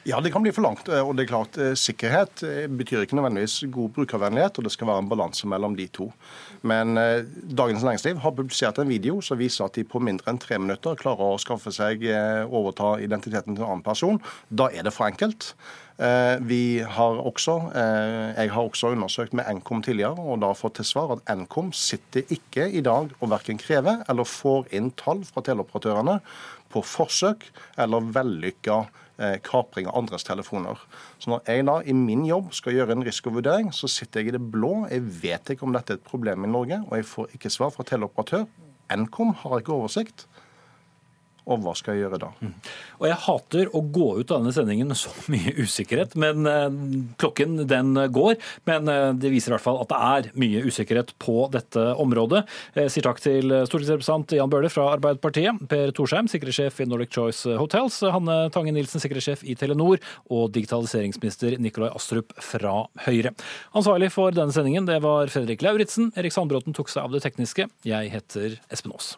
Ja, det kan bli for langt. og det er klart eh, Sikkerhet eh, betyr ikke nødvendigvis god brukervennlighet, og det skal være en balanse mellom de to. Men eh, Dagens Næringsliv har publisert en video som viser at de på mindre enn tre minutter klarer å skaffe seg, eh, overta identiteten til en annen person. Da er det for enkelt. Eh, vi har også, eh, jeg har også undersøkt med Nkom tidligere og da fått til svar at Nkom sitter ikke i dag og verken krever eller får inn tall fra teleoperatørene på forsøk eller vellykka eh, kapring av andres telefoner. Så når jeg da i min jobb skal gjøre en risikovurdering, så sitter jeg i det blå. Jeg vet ikke om dette er et problem i Norge, og jeg får ikke svar fra teleoperatør. Nkom har ikke oversikt. Og hva skal jeg gjøre da? Mm. Og jeg hater å gå ut av denne sendingen med så mye usikkerhet, men eh, klokken den går. Men eh, det viser i hvert fall at det er mye usikkerhet på dette området. Jeg sier takk til stortingsrepresentant Jan Bøhler fra Arbeiderpartiet, Per Torsheim, sikkerhetssjef i Nordic Choice Hotels, Hanne Tange Nilsen, sikkerhetssjef i Telenor, og digitaliseringsminister Nikolai Astrup fra Høyre. Ansvarlig for denne sendingen det var Fredrik Lauritzen. Erik Sandbråten tok seg av det tekniske. Jeg heter Espen Aas.